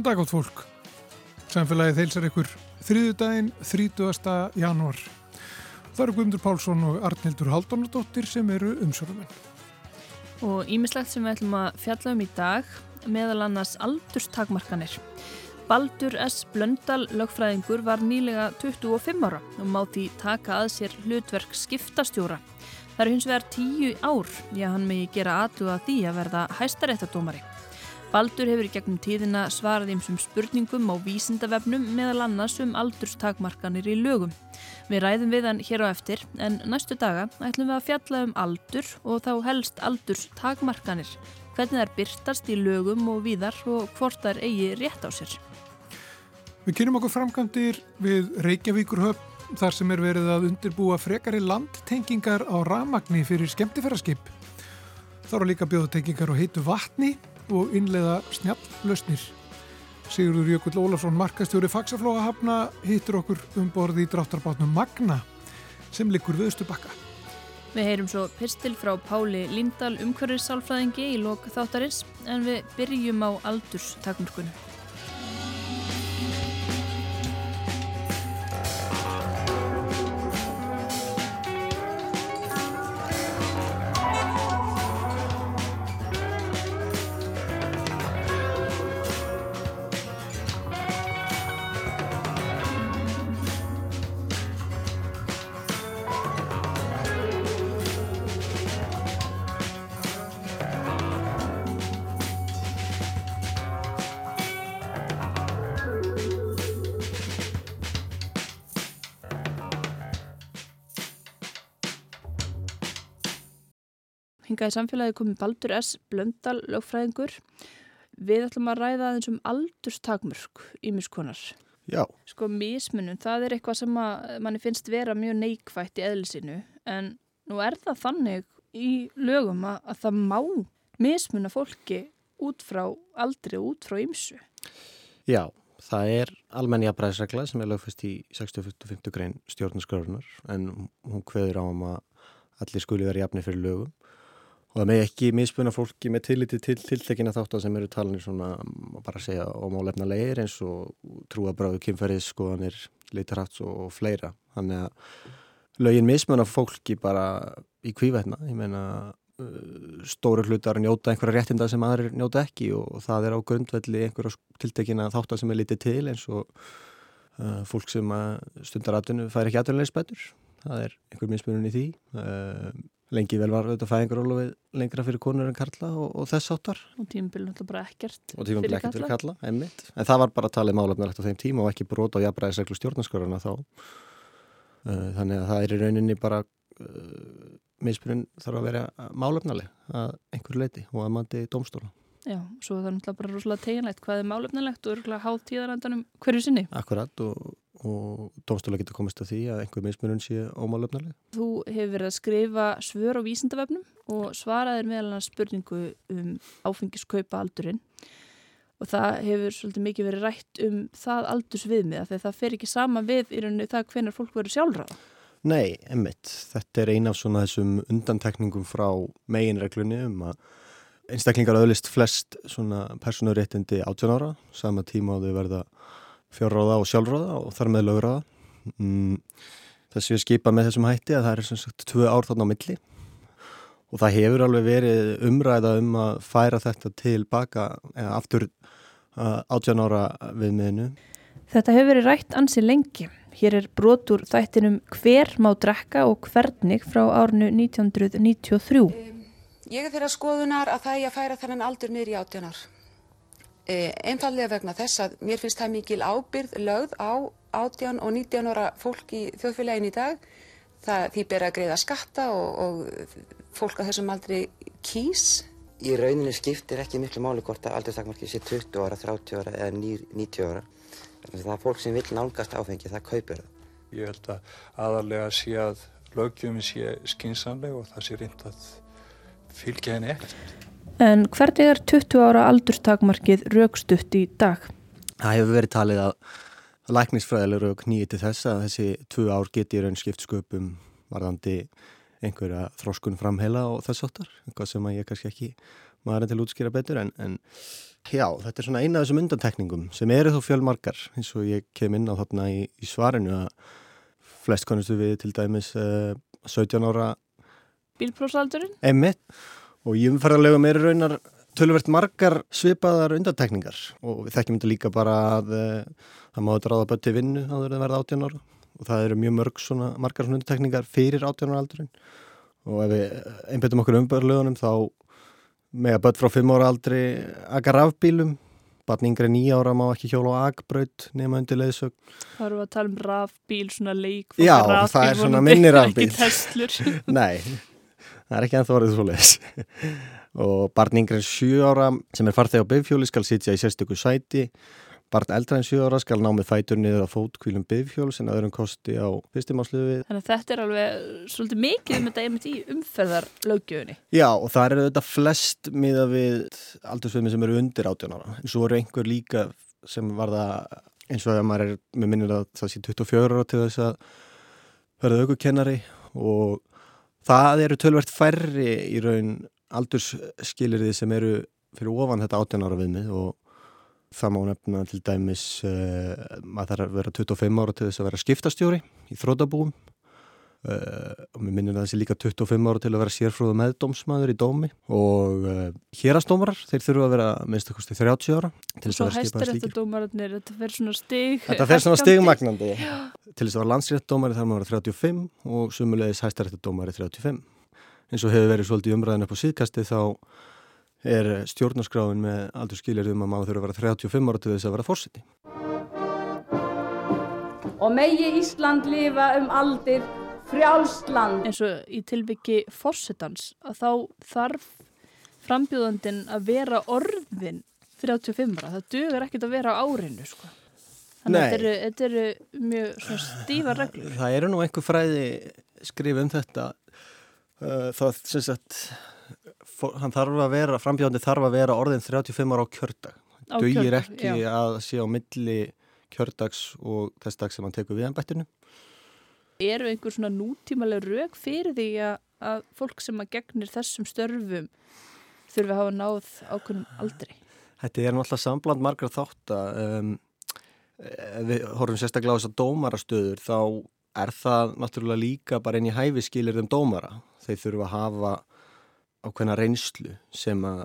Góðan dag átt fólk. Samfélagið heilsar ykkur þriðudaginn 30. janúar. Það eru Guðmundur Pálsson og Arnildur Haldunardóttir sem eru umsörðumenn. Og ímislegt sem við ætlum að fjalla um í dag, meðal annars aldurstakmarkanir. Baldur S. Blöndal, lögfræðingur, var nýlega 25 ára og má því taka að sér hlutverk skiptastjóra. Það eru hins vegar tíu ár, já hann megi gera aðtuga því að verða hæstaréttadómari. Baldur hefur í gegnum tíðina svarað ímsum spurningum á vísindavefnum meðal annars um aldurstakmarkanir í lögum. Við ræðum við hann hér á eftir en næstu daga ætlum við að fjalla um aldur og þá helst aldurstakmarkanir. Hvernig þær byrtast í lögum og víðar og hvort þær eigi rétt á sér. Við kynum okkur framkvæmdir við Reykjavíkurhöfn þar sem er verið að undirbúa frekari landtengingar á ramagni fyrir skemmtifæraskip. Það eru líka bjóðutengingar á heitu vatni og innleiða snjallflösnir. Sigurður Jökull Ólafsson, markastjóri Faxaflóa hafna, hittur okkur um borði í dráttarbátnum Magna sem likur við Östubakka. Við heyrum svo pistil frá Páli Lindahl umhverfissálfræðingi í lok þáttarins en við byrjum á aldurstakmörkunum. Hingað í samfélagi komið Baldur S. Blöndal, lögfræðingur. Við ætlum að ræða aðeins um aldurstakmörk í miskonar. Já. Sko mismunum, það er eitthvað sem manni finnst vera mjög neikvægt í eðlisinu en nú er það þannig í lögum að, að það má mismuna fólki út frá aldri og út frá ymsu. Já, það er almenni jafnbræðisregla sem er lögfest í 65. grein stjórnarskrárunar en hún hveður á um að allir skuli vera jafni fyrir lögum og það með ekki misbuna fólki með tilliti til tiltekina þáttan sem eru talanir svona, bara að segja, ómálefna leir eins og trúabráðu, kynferðis, skoðanir, litarhats og, og fleira. Þannig að lögin misbuna fólki bara í kvívætna. Ég meina, uh, stóru hlutar njóta einhverja réttinda sem aðrir njóta ekki og það er á grundvelli einhverja tiltekina þáttan sem er litið til eins og uh, fólk sem stundar aðtunum fær ekki aðtunleisbætur. Það er einhver misbunum í því. Uh, lengi vel var þetta fæðingarólofið lengra fyrir konur en karla og, og þess áttar og tímbil náttúrulega bara ekkert og tímbil ekkert fyrir karla, einmitt. En það var bara talið málefnilegt á þeim tíma og ekki brota á jafnbræðisreglu stjórnarskorana þá. Uh, þannig að það er í rauninni bara uh, misbrunn þarf að vera málefnileg að einhver leiti og að mandi dómstóla. Já, svo það er náttúrulega bara rosalega teginlegt hvað er málefnilegt og örgulega hátt tíðarandanum hverju sinni. Akkurat og og dómstóla getur komist að því að einhver mismunum sé ómálöfnarlega. Þú hefur verið að skrifa svör á vísindavefnum og svaraðir meðal spurningu um áfengiskaupa aldurinn og það hefur svolítið mikið verið rætt um það aldursviðmið þegar það fer ekki sama við í rauninu það hvernig fólk verður sjálfráða. Nei, emmitt. Þetta er eina af svona þessum undantekningum frá meginreglunni um að einstaklingar auðlist flest svona personuréttindi 18 ára, sama tíma á þau verða fjárráða og sjálfráða og þar með lögráða. Mm, þessi við skipa með þessum hætti að það er sem sagt tvö ár þarna á milli og það hefur alveg verið umræða um að færa þetta tilbaka eða aftur uh, átján ára við miðinu. Þetta hefur verið rætt ansi lengi. Hér er brotur þættinum hver má drekka og hvernig frá árnu 1993. Ég er þeirra skoðunar að það er að færa þennan aldur niður í átjánar. E, einfallega vegna þess að mér finnst það mikil ábyrð lögð á 18 og 19 ára fólk í þjóðfélagin í dag. Það, því ber að greiða skatta og, og fólk að þessum aldrei kýs. Í rauninni skiptir ekki miklu máli hvort að aldurstakmarkið sé 20 ára, 30 ára eða 90 ára. Það er fólk sem vil nálgast áfengi, það kaupir það. Ég held að aðalega sé að lögjöfum sé skinsamleg og það sé reynd að fylgja henni eftir. En hvernig er 20 ára aldurstakmarkið raukstutt í dag? Það hefur verið talið að læknisfræðileg rauk nýið til þess að þessi tvö ár geti raun skipt sköpum varðandi einhverja þróskun framheila og þess áttar, eitthvað sem ég kannski ekki maður er til að útskýra betur en, en Já, þetta er svona eina af þessum undantekningum sem eru þó fjölmarkar eins og ég kem inn á þarna í, í svarinu að flest konustu við til dæmis uh, 17 ára Bílprófsaldurinn? Emmitt og í umferðarlegum eru raunar tölvert margar svipaðar undantekningar og við þekkjum þetta líka bara að það má þetta ráða börn til vinnu á að verða 18 ára og það eru mjög mörg svona margar svona undantekningar fyrir 18 ára aldurinn og ef við einbjöndum okkur umferðarlegunum þá með að börn frá 5 ára aldri aga rafbílum Batn yngre nýja ára má ekki hjóla á agbraut nema undir leiðsögn. Það eru að tala um rafbíl, svona leik. Já, það er svona minni rafbíl. Nei, það er ekki ennþá orðið svo leiðis. og barn yngre 7 ára sem er farþeg á bifhjóli skal sitja í sérstöku sæti Barn eldra en 7 ára skal ná með fætur niður á fótkvílum byggfjóls en öðrum kosti á fyrstimásluði. Þannig að þetta er alveg svolítið mikið um þetta einmitt í umferðarlaugjöfunni. Já og það eru þetta flest miða við aldursveimi sem eru undir 18 ára. En svo eru einhver líka sem var það eins og að maður er með minnir að það sé 24 ára til þess að verða aukukennari og það eru tölvert færri í raun aldursskilirði sem eru fyrir ofan þetta 18 ára viðmið og Það má nefna til dæmis uh, að það er að vera 25 ára til þess að vera skiptastjóri í þrótabúum uh, og mér minnir að þessi líka 25 ára til að vera sérfrúða meðdómsmaður í dómi og uh, hérastómarar, þeir þurfa að vera minnst okkurstu 30 ára til þess að vera skipaði slíkir. Svo hæstir þetta dómararnir, þetta fer svona stig Þetta fer svona stigmagnandi til þess að vera landsréttdómari þarf maður að vera 35 og sumulegis hæstir þetta dómari 35 eins og hefur verið svolítið umræðin upp á síðkasti þá er stjórnarskráin með aldur skiljarðum að maður þurfa að vera 35 ára til þess að vera fórseti. Og megi Ísland lifa um aldir frjálsland. En svo í tilviki fórsetans að þá þarf frambjóðandin að vera orðin 35 ára. Það dugur ekkert að vera á árinu sko. Þannig að þetta, þetta eru mjög stífa reglur. Það eru nú einhver fræði skrif um þetta. Það sem sagt hann þarf að vera, frambjóðandi þarf að vera orðin 35 ára á kjördag. Það dugir ekki já. að sé á milli kjördags og þess dag sem hann tekur við ennbættinu. Eru einhver svona nútímalega rauk fyrir því að, að fólk sem að gegnir þessum störfum þurfi að hafa náð ákveðnum aldrei? Þetta er náttúrulega sambland margar þátt að um, við horfum sérstaklega á þess að dómarastöður þá er það náttúrulega líka bara einn í hæfi skilir þeim dómara. Þeir þurfa að hafa ákveðna reynslu sem að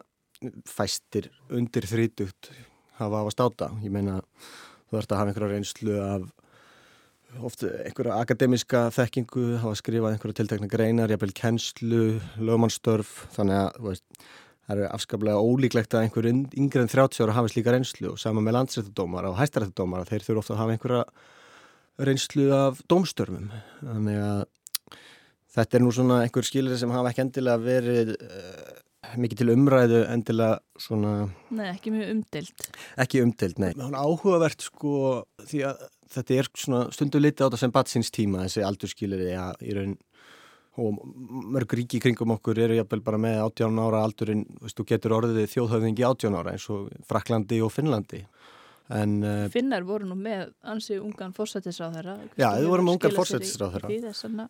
fæstir undir þrítugt hafa að státa. Ég meina þú ert að hafa einhverja reynslu af ofta einhverja akademiska þekkingu, hafa skrifað einhverja tiltekna greinar, jafnvel kennslu, lögmannstörf, þannig að veist, það eru afskaplega ólíklegt að einhver yngre en 30 ára hafa slíka reynslu og sama með landsrættudómar og hæstarættudómar, þeir þurfu ofta að hafa einhverja reynslu af dómstörfum. Þannig að Þetta er nú svona einhver skilir sem hafa ekki endilega verið uh, mikið til umræðu endilega svona... Nei, ekki mjög umdelt. Ekki umdelt, nei. Það er áhugavert sko því að þetta er svona stundu litið á þetta sem batsins tíma þessi aldurskilir ja, í raun og mörg ríki kringum okkur eru jafnvel bara með 18 ára aldurinn, þú getur orðið þjóðhauðingi 18 ára eins og Fraklandi og Finnlandi. En, uh, Finnar voru nú með ansi ungan fórsættisráðherra. Já, þau voru með ungan fórsættisráðherra.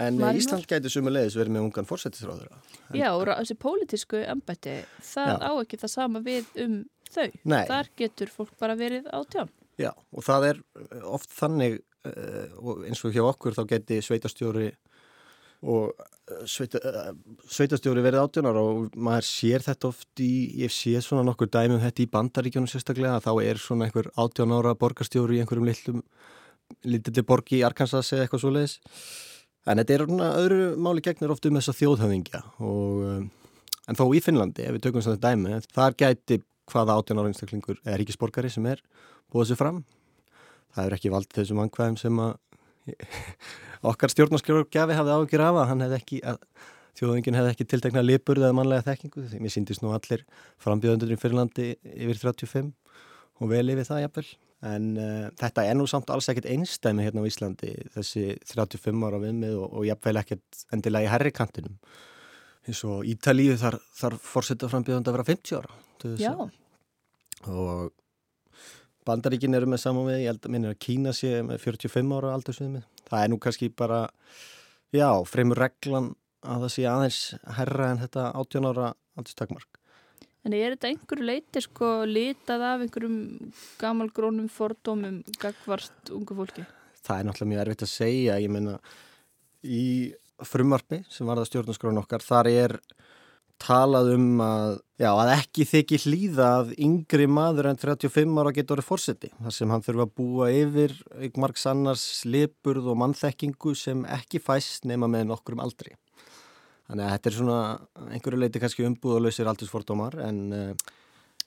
En Marinor. Ísland gæti sumulegis verið með ungan fórsættisráður. Já, og þessi pólitísku embætti, það Já. á ekki það sama við um þau. Nei. Þar getur fólk bara verið á tján. Já, og það er eh, oft þannig, uh, eins og hjá okkur, þá geti sveitastjóri og sveita, uh, sveitastjóri verið átjónar og maður sér þetta oft í, ég sé svona nokkur dæmum þetta í bandaríkjónum sérstaklega, þá er svona einhver átjónára borgarstjóri í einhverjum litlum, litliti borgi í Arkansas eða eitthvað svo leiðis En þetta er öðru máli gegnir oft um þessa þjóðhöfingja og um, en þó í Finnlandi, ef við tökum svona dæmi, þar gæti hvaða átján ára einstaklingur eða ríkisborgari sem er búið sér fram. Það er ekki vald þessum angvæðum sem að okkar stjórnarskjörgjafi hafði ágjur af að hann hefði ekki, að þjóðhöfingin hefði ekki tiltekna lipurð eða mannlega þekkingu. Mér síndist nú allir frambjöðundur í Finnlandi yfir 35 og vel yfir það jafnvel. En uh, þetta er nú samt alls ekkert einstæmi hérna á Íslandi, þessi 35 ára viðmið og, og jafnveil ekkert endilega í herrikantinum. Eins og Ítalíu þar, þar fórsetta frambjöðand að vera 50 ára. Já. Og bandaríkin eru með saman við, ég held að minna að Kína sé með 45 ára aldursviðmið. Það er nú kannski bara, já, fremur reglan að það sé aðeins herra en þetta 18 ára aldurstakmark. En er þetta einhverju leiti sko litað af einhverjum gamalgrónum fordómum gagvart ungu fólki? Það er náttúrulega mjög erfitt að segja, ég menna í frumvarpi sem var það stjórnarskráin okkar, þar er talað um að, já, að ekki þykji hlýða að yngri maður en 35 ára getur orðið fórseti. Það sem hann þurfa að búa yfir margs annars lipurð og mannþekkingu sem ekki fæst nema með nokkur um aldri. Þannig að þetta er svona einhverju leiti kannski umbúðalösir aldursfordómar en... Uh,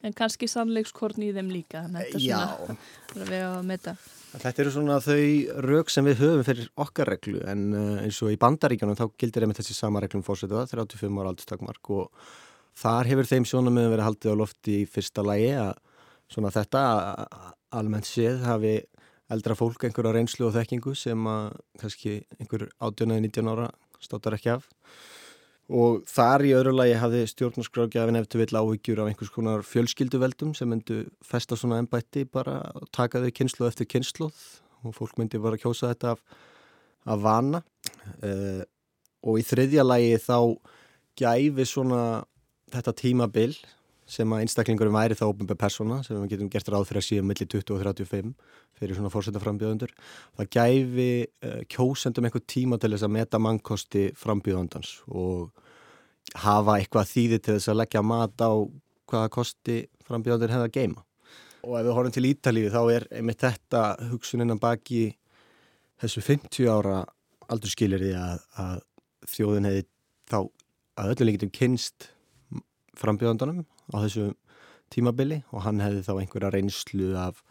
en kannski sannleikskorn í þeim líka, þannig að þetta er svona við að metta. Þetta eru svona þau rauk sem við höfum fyrir okkar reglu en uh, eins og í bandaríkjanum þá gildir einmitt þessi sama reglum fórsetuða 35 ára aldurstakmark og þar hefur þeim sjónum með verið haldið á lofti í fyrsta lægi að svona þetta almennt séð hafi eldra fólk einhverja reynslu og þekkingu sem að kannski einhver 18-19 ára státar ekki af og þar í öðru lagi hafði stjórnarskráðgjafin eftir vill áhyggjur af einhvers konar fjölskylduveldum sem myndu festa svona ennbætti bara og taka þau kynslu eftir kynsluð og fólk myndi bara kjósa þetta af, af vana. Uh, og í þriðja lagi þá gæfi svona þetta tímabil sem að einstaklingurum væri þá óbunbe persóna sem við getum gert ráð fyrir að síðan millir 20 og 35 fyrir svona fórsetaframbjöðundur það gæfi uh, kjósendum eitthvað tíma til þess að meta mannkosti frambjöðundans og hafa eitthvað þýði til þess að leggja mat á hvaða kosti frambjöðundur hefða að geima og ef við horfum til Ítalíu þá er einmitt þetta hugsuninnan baki þessu 50 ára aldurskilir því að, að þjóðin hefði þá að öllu líkitum kynst frambjöðundanum á þessu tímabili og hann hefði þá einhverja reynslu af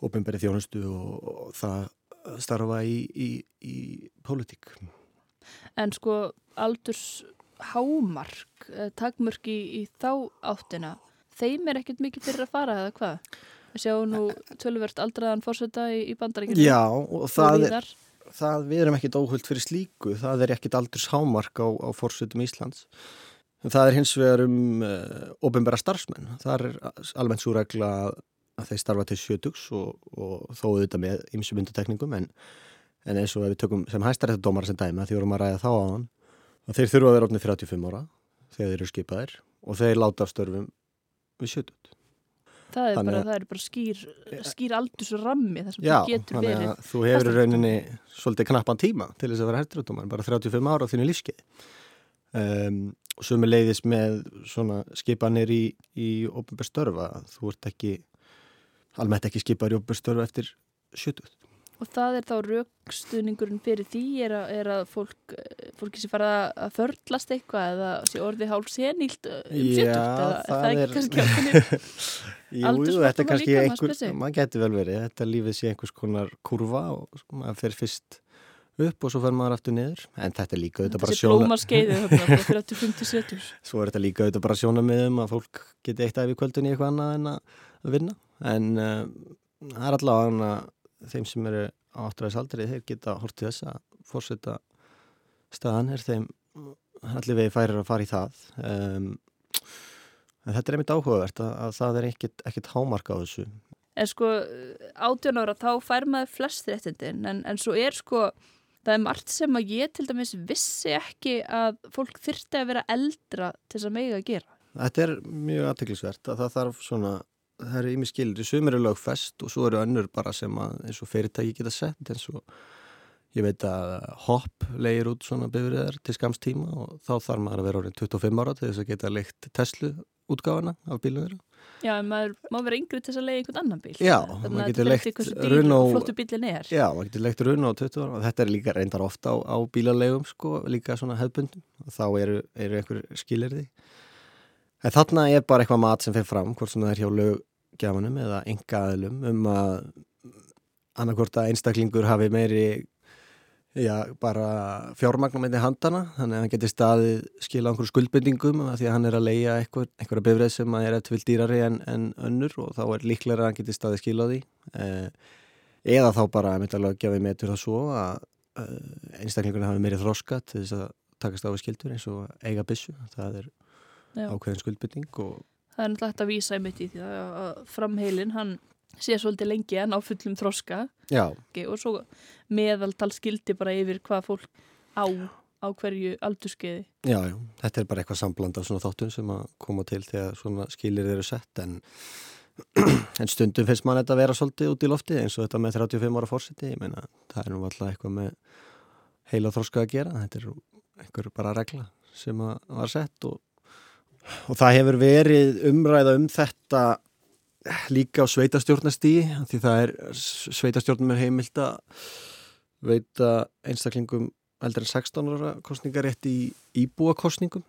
ofinberið þjónustu og, og það starfa í, í, í pólitík. En sko aldurs hámark, eh, takmörk í, í þá áttina, þeim er ekkert mikið fyrir að fara eða hvað? Við sjáum nú tölverst aldraðan fórseta í, í bandaríkinu. Já og það og er, það, við erum ekkert óhullt fyrir slíku, það er ekkert aldurs hámark á, á fórsetum Íslands. Það er hins vegar um uh, ofinbæra starfsmenn. Það er almennt svo regla að þeir starfa til sjötugs og, og þó auðvitað með ymsum undutekningum en, en eins og ef við tökum sem hæstar þetta dómar sem dæma því vorum að ræða þá á hann að þeir þurfa að vera orðinni 35 ára þegar þeir eru skipaðir og þeir láta af störfum við sjötut. Það er Þannig, bara, það er bara skýr, skýr aldursrammi þar sem já, þú getur verið. Já, þú hefur rauninni svolítið knappan tíma til þess að vera hættirúttumar, bara 35 ára á þínu lífskeið. Um, og með leiðis með svona skipanir í, í ofnbjörnstörfa, þú ert ekki almennt ekki skipaður í ofnbjörnstörfa eftir 70. Og það er þá raukstuðningurinn fyrir því er að, er að fólk, fólki sé fara að förlast eitthvað eða sé orðið hálf sénílt um 70 eða það, það er kannski ákveðinu Jú, þetta er kannski einhver, maður getur vel verið, þetta lífið sé einhvers konar kurva og maður fer fyrst upp og svo fer maður aftur niður. En þetta er líka auðvitað bara sjóna svo er þetta líka auðvitað bara sjóna með um að fólk geti eitt af í kvöldun í eitthvað annað en að vinna. En uh, það er allavega þeim sem eru áttræðisaldri þeir geta hortið þess að fórseta staðan er þeim allir vegi færir að fara í það. Um, en þetta er einmitt áhugavert að, að það er ekkit, ekkit hámarka á þessu. En sko átjón ára þá fær maður flest réttindin en, en svo er sko það er margt sem að ég til dæmis vissi ekki að fólk þyrti að vera eldra til þess að mega að gera. Þetta er mjög aðteglisvert að það þarf svona, það er ími skilir, sumir er lögfest og svo eru önnur bara sem að eins og fyrirtæki geta sett eins og ég veit að hopp leir út svona bifriðar til skamstíma og þá þarf maður að vera orðin 25 ára til þess að geta leikt Tesla útgáfana af bílum þeirra. Já, en maður má vera yngri til þess að leiða einhvern annan bíl. Já, maður getur leikt Renault... Flottu bílinn er. Já, maður getur leikt Renault 20 ára og þetta er líka reyndar ofta á, á bílalegum sko, líka svona hefbundum þá eru, eru einhver skilirði. En þarna er bara eitthvað mat sem fyrir fram, hvort sem það er hjá löggjafanum eða engaðilum um að annarkvort að einstaklingur hafi meiri Já, bara fjármagnum með handana, þannig að hann getur staðið skila einhverju skuldbendingum því að hann er að leia einhver, einhverja bifræð sem er eftir dýrari en, en önnur og þá er líklega að hann getur staðið skila því eh, eða þá bara að mynda að gefa með til það svo að eh, einstaklingunni hafi meiri þróska til þess að takast á við skildur eins og eiga bissu, það er Já. ákveðin skuldbending og Það er náttúrulega að vísa einmitt í því að framheilin hann sé svolítið lengi en á fullum þroska. Okay, og svo meðaltal skildi bara yfir hvað fólk á á hverju aldurskeiði. Já, já, þetta er bara eitthvað sambland af svona þáttun sem að koma til þegar svona skilir eru sett en, en stundum finnst mann þetta að vera svolítið út í lofti eins og þetta með 35 ára fórsiti, ég meina það er nú alltaf eitthvað með heila þróska að gera, þetta er einhver bara regla sem að var sett og, og það hefur verið umræða um þetta líka á sveitastjórnastíi því það er sveitastjórnum er heimilt að veita einstaklingum eldri en 16 ára kostningarétt í íbúakostningum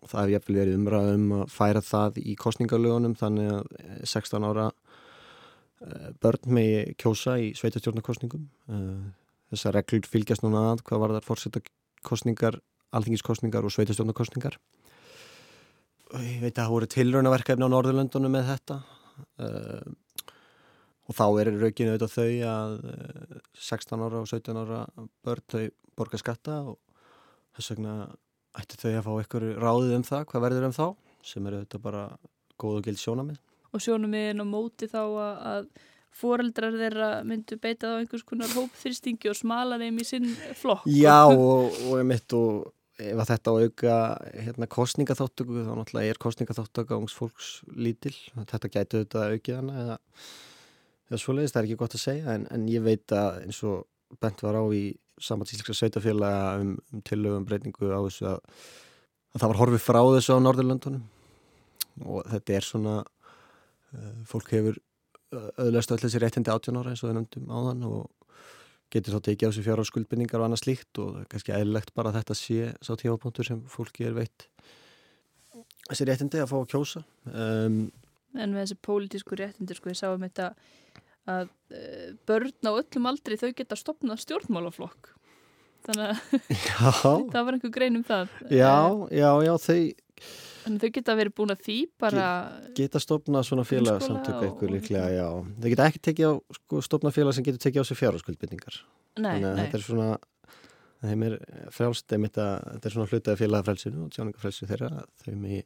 og það hefur jæfnvel verið umræða um að færa það í kostningalögunum þannig að 16 ára eh, börn megi kjósa í sveitastjórnarkostningum eh, þessar reglur fylgjast núna að hvað var þar fórsettakostningar alþingiskostningar og sveitastjórnarkostningar og ég veit að það voru tilrönaverkefni á Norðurlöndunum með þetta og þá er raukinu auðvitað þau að uh, eh, 16 ára og 17 ára börn þau borga skatta og þess vegna ætti þau að fá ykkur ráðið um það, hvað verður um þá sem eru auðvitað bara góð og gild sjónamið og sjónamiðin á móti þá að, foreldrar þeirra myndu beita á einhvers konar hópþyrstingi og smala þeim í sinn flokk. Já og, og ég mitt og ef að þetta á auka hérna, kostningaþáttöku þá náttúrulega er kostningaþáttöku ángs fólks lítil. Þetta gætu auðvitað aukið hana eða, eða svoleiðist, það er ekki gott að segja en, en ég veit að eins og bent var á í sambandsísleika sveitafélaga um, um tillögum breytingu á þessu að, að það var horfið frá þessu á Norðurlöndunum. Og þetta er svona uh, fólk hefur öðlast öll þessi réttindi 18 ára eins og við nefndum á þann og getur þá tekið á sig fjár á skuldbindingar og annað slíkt og kannski eðlilegt bara að þetta sé sá tífapunktur sem fólki er veitt. Þessi réttindi að fá að kjósa um, En með þessi pólitísku réttindi sko ég sáum þetta að uh, börn á öllum aldri þau geta stopnað stjórnmálaflokk. Þannig að það var einhver grein um það. Já, já, já, þau Þannig þau geta verið búin að því bara Geta stopnað svona félagsamtöku eitthvað líklega, já. Þau geta ekki tekið á, sko, stopnað félag sem getur tekið á sig fjárháskuldbytningar Nei, nei. Þetta er svona, þeim er frjálst, þetta er svona hlutaði félagafrælsinu og tjáningafrælsinu þeirra þau með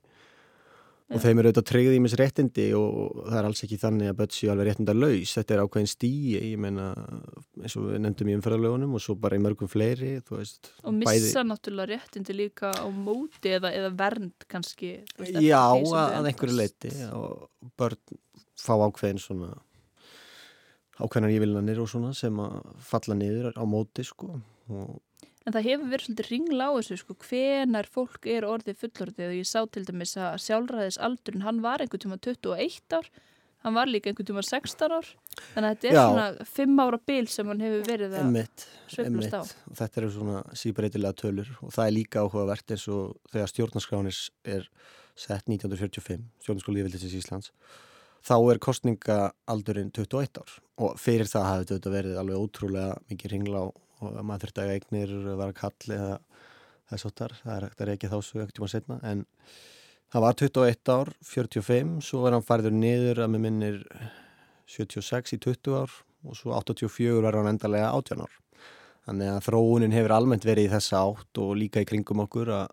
og þeim eru auðvitað treyðið í mis réttindi og það er alls ekki þannig að börn séu alveg réttinda laus, þetta er ákveðin stíi ég meina, eins og við nefndum í umferðarlögunum og svo bara í mörgum fleiri veist, og missa bæði... náttúrulega réttindi líka á móti eða, eða vernd kannski veist, Já, að einhverju leiti og börn fá ákveðin svona ákveðinar ívillanir og svona sem að falla niður á móti sko. Og En það hefur verið svolítið ringla á þessu sko, hvenar fólk er orðið fullorðið. Og ég sá til dæmis að sjálfræðis aldurinn, hann var einhvern tíma 21 ár, hann var líka einhvern tíma 16 ár, þannig að þetta er Já. svona 5 ára bil sem hann hefur verið að svöfnast á. Og þetta eru svona síbreytilega tölur. Og það er líka áhugavert eins og þegar stjórnarskránis er sett 1945, stjórnarskólífildisins Íslands, þá er kostningaaldurinn 21 ár. Og fyrir það hafði þetta verið alveg ótrúlega mikið ringla á og maður þurfti að eignir vera kall eða þess áttar, það er reykja þá svo ekkert tíma setna en það var 21 ár, 45 svo var hann færður niður að með minnir 76 í 20 ár og svo 84 var hann endarlega 18 ár. Þannig að þróunin hefur almennt verið í þessa átt og líka í kringum okkur að,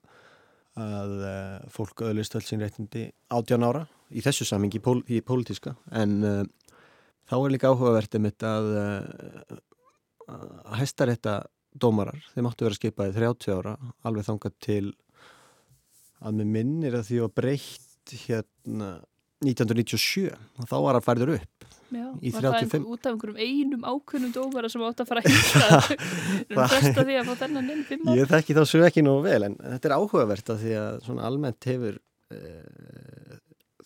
að eh, fólk öðlist öll sín réttindi 18 ára í þessu samingi í, pól, í pólitíska. En uh, þá er líka áhugavert um þetta að uh, hæstarétta dómarar, þeim áttu að vera skipaði 30 ára, alveg þangað til að með minnir að því að breytt hérna 1997 og þá var það færður upp Já, í 35 var það út af einhverjum einum ákunnum dómara sem átt að fara að hýsta fresta því að fá þennan inn fimm ára Ég þekki þá svo ekki nú vel en þetta er áhugavert að því að svona almennt hefur e,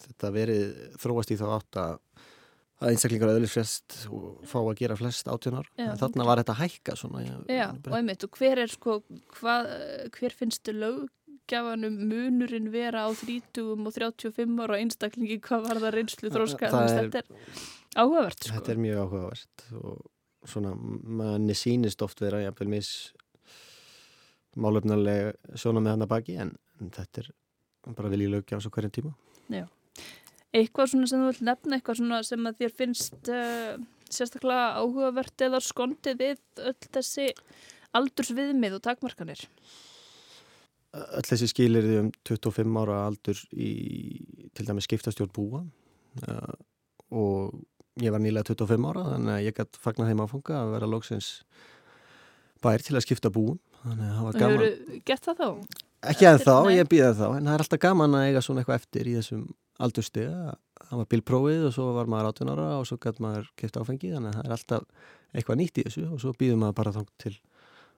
þetta verið þróast í þá átt að að einstaklingar öðlis flest og fá að gera flest átjónar þarna var þetta hækka svona Já, Já og einmitt, og hver er sko hvað, hver finnstu löggjafanum munurinn vera á 30 og 35 ára einstaklingi hvað var það reynslu þróska þetta er áhugavert sko. Þetta er mjög áhugavert og svona manni sínist oft vera jafnvel mis málöfnarlega sjóna með hann að baki en, en þetta er bara viljið löggjafs á hverjum tíma. Já Eitthvað svona sem þú vil nefna, eitthvað svona sem að þér finnst uh, sérstaklega áhugavert eða skondið við öll þessi aldursviðmið og takmarkanir? Öll þessi skilir því um 25 ára aldur í til dæmi skiptastjórn búa uh, og ég var nýlega 25 ára þannig að ég gæti fagnar þeim áfanga að vera lóksins bær til að skipta búum Þannig að það var gaman. gett það þá? Ekki en þá, ég býða þá, en það er alltaf gaman að eiga svona eitthvað eftir í þessum aldurstiga. Það var bílprófið og svo var maður 18 ára og svo gæti maður keft áfengi, þannig að það er alltaf eitthvað nýtt í þessu og svo býður maður bara þá til að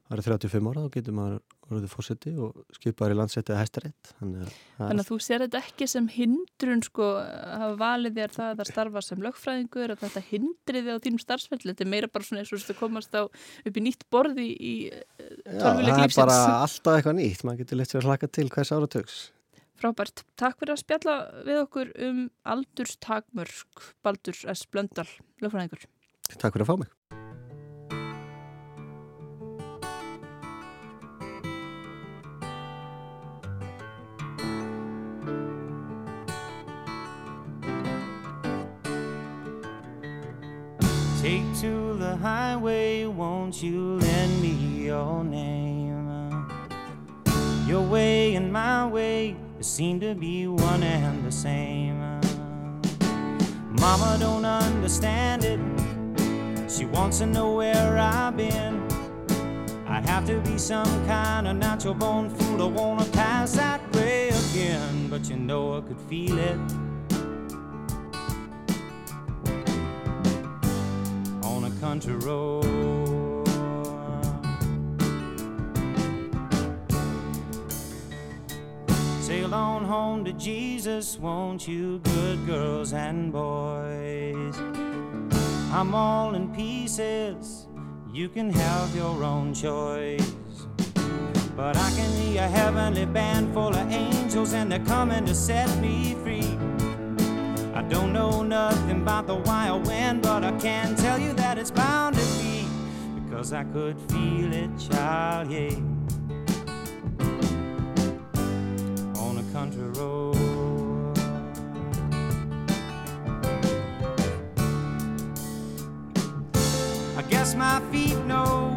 það er 35 ára, þá getur maður orðið fórseti og skipaður í landsetti að hæstarétt. Þannig að, Þannig að þú sér þetta ekki sem hindrun sko að hafa valið þér það að starfa sem lögfræðingur og þetta hindri þig á þínum starfsferðli. Þetta er meira bara svona eins og þú komast á upp í nýtt borði í Já, tölvuleik það er lífsins. bara alltaf eitthvað nýtt, maður getur leitt sér að hlaka til hvers áratöks. Frábært. Takk fyrir að spjalla við okkur um aldurstakmörk Baldur S. Blöndal, lögfræðingur. Takk fyrir að fá mig. Take to the highway, won't you lend me your name? Your way and my way seem to be one and the same. Mama don't understand it. She wants to know where I've been. I'd have to be some kind of natural born fool to wanna pass that way again. But you know I could feel it. on a country road. Sail on home to Jesus, won't you, good girls and boys? I'm all in pieces, you can have your own choice. But I can hear a heavenly band full of angels, and they're coming to set me free. I don't know nothing about the wild wind, but I can tell you that it's bound to be because I could feel it, child, yeah. Country road. I guess my feet know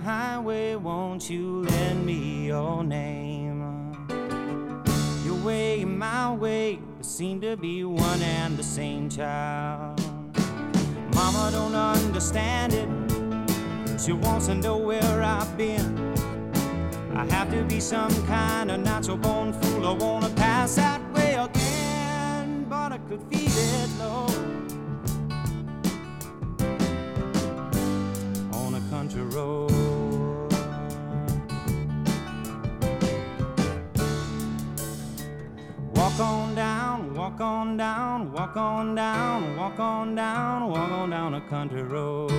highway, won't you lend me your name? Your way and my way seem to be one and the same child. Mama don't understand it. She wants to know where I've been. I have to be some kind of natural born fool. I wanna pass that way again, but I could feel it low. Walk on down, walk on down, walk on down, walk on down a country road.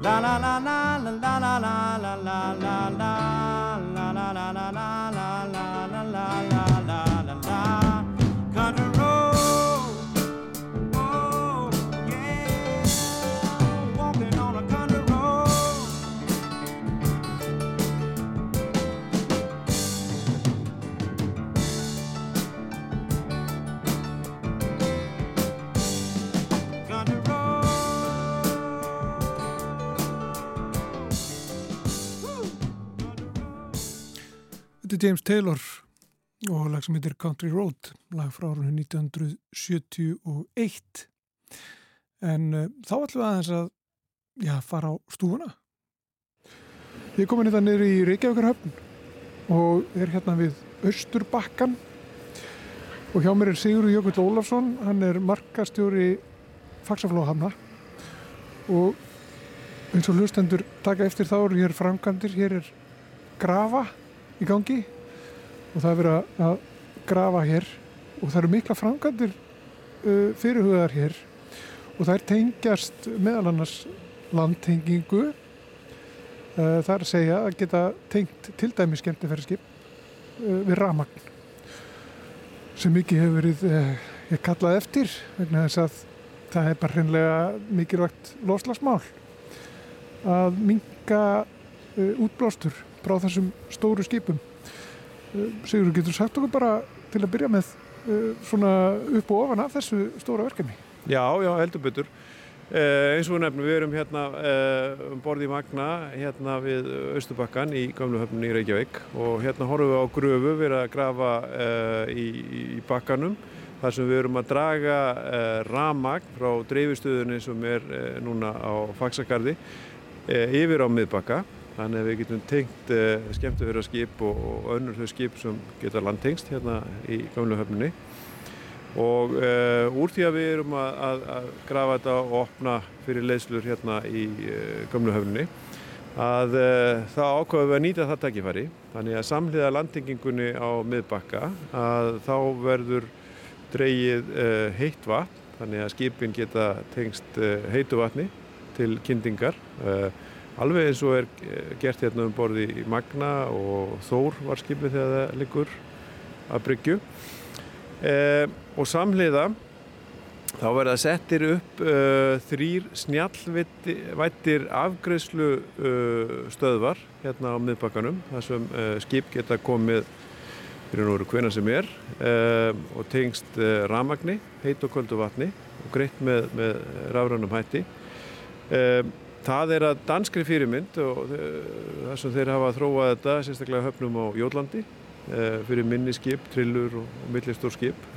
La la la la la la la la la la la la la la la la la la la Er James Taylor og lag sem heitir Country Road, lag frá árunni 1971. En uh, þá ætlum við aðeins að já, fara á stúfuna. Ég er komin þetta niður í Reykjavíkurhöfn og er hérna við Östurbakkan og hjá mér er Sigurður Jökull Ólafsson, hann er markastjóri Faxaflóhamna og eins og hlustendur taka eftir þá eru hér framkantir, hér er grafa í gangi og það er verið að- grafa hér og það eru mikla framkantir uh, fyrirhugaðar hér og það er tengjast meðal annars landtengingu uh, það er að segja að geta tengt til dæmi skemmtifæraskip uh, við ramagn sem mikið hefur verið uh, ég kallað eftir vegna þess að það er bara hreinlega mikilvægt loslagsmál að minga uh, útblástur frá þessum stóru skipum. Uh, Sigur, getur sagt okkur bara til að byrja með uh, svona upp og ofan af þessu stóra verkefni. Já, já, heldur betur. Uh, eins og nefnum, við erum hérna uh, um borði Magna, hérna við Östubakkan í Gamluhöfnum í Reykjavík og hérna horfum við á gröfu, við erum að grafa uh, í, í bakkanum þar sem við erum að draga ramagn frá dreifistöðunni sem er núna á Faxakarði yfir á miðbakka þannig að við getum tengt skemmtifyrarskip og, og önnur þau skip sem geta landtengst hérna í Gamluhöfnunni og uh, úr því að við erum að, að, að grafa þetta og opna fyrir leyslur hérna í uh, gömluhöfninni að uh, þá ákvaðum við að nýta það takkifæri þannig að samhliða landingingunni á miðbakka að þá verður dreyið heitt vatn þannig að skipin geta tengst heitu vatni til kyndingar alveg eins og er gert hérna um borði í Magna og Þór var skipið þegar það liggur að bryggju og samhliða þá verða settir upp uh, þrýr snjallvættir afgreðslu uh, stöðvar hérna á miðbakkanum þar sem skip geta komið fyrir núru hvena sem er og tengst ramagni, heit og köldu vatni og greitt með, með rafrannum hætti. Það er að danskri fyrirmynd og þar sem þeir hafa þróað þetta sérstaklega höfnum á Jólandi fyrir minni skip, trillur og, millistór skip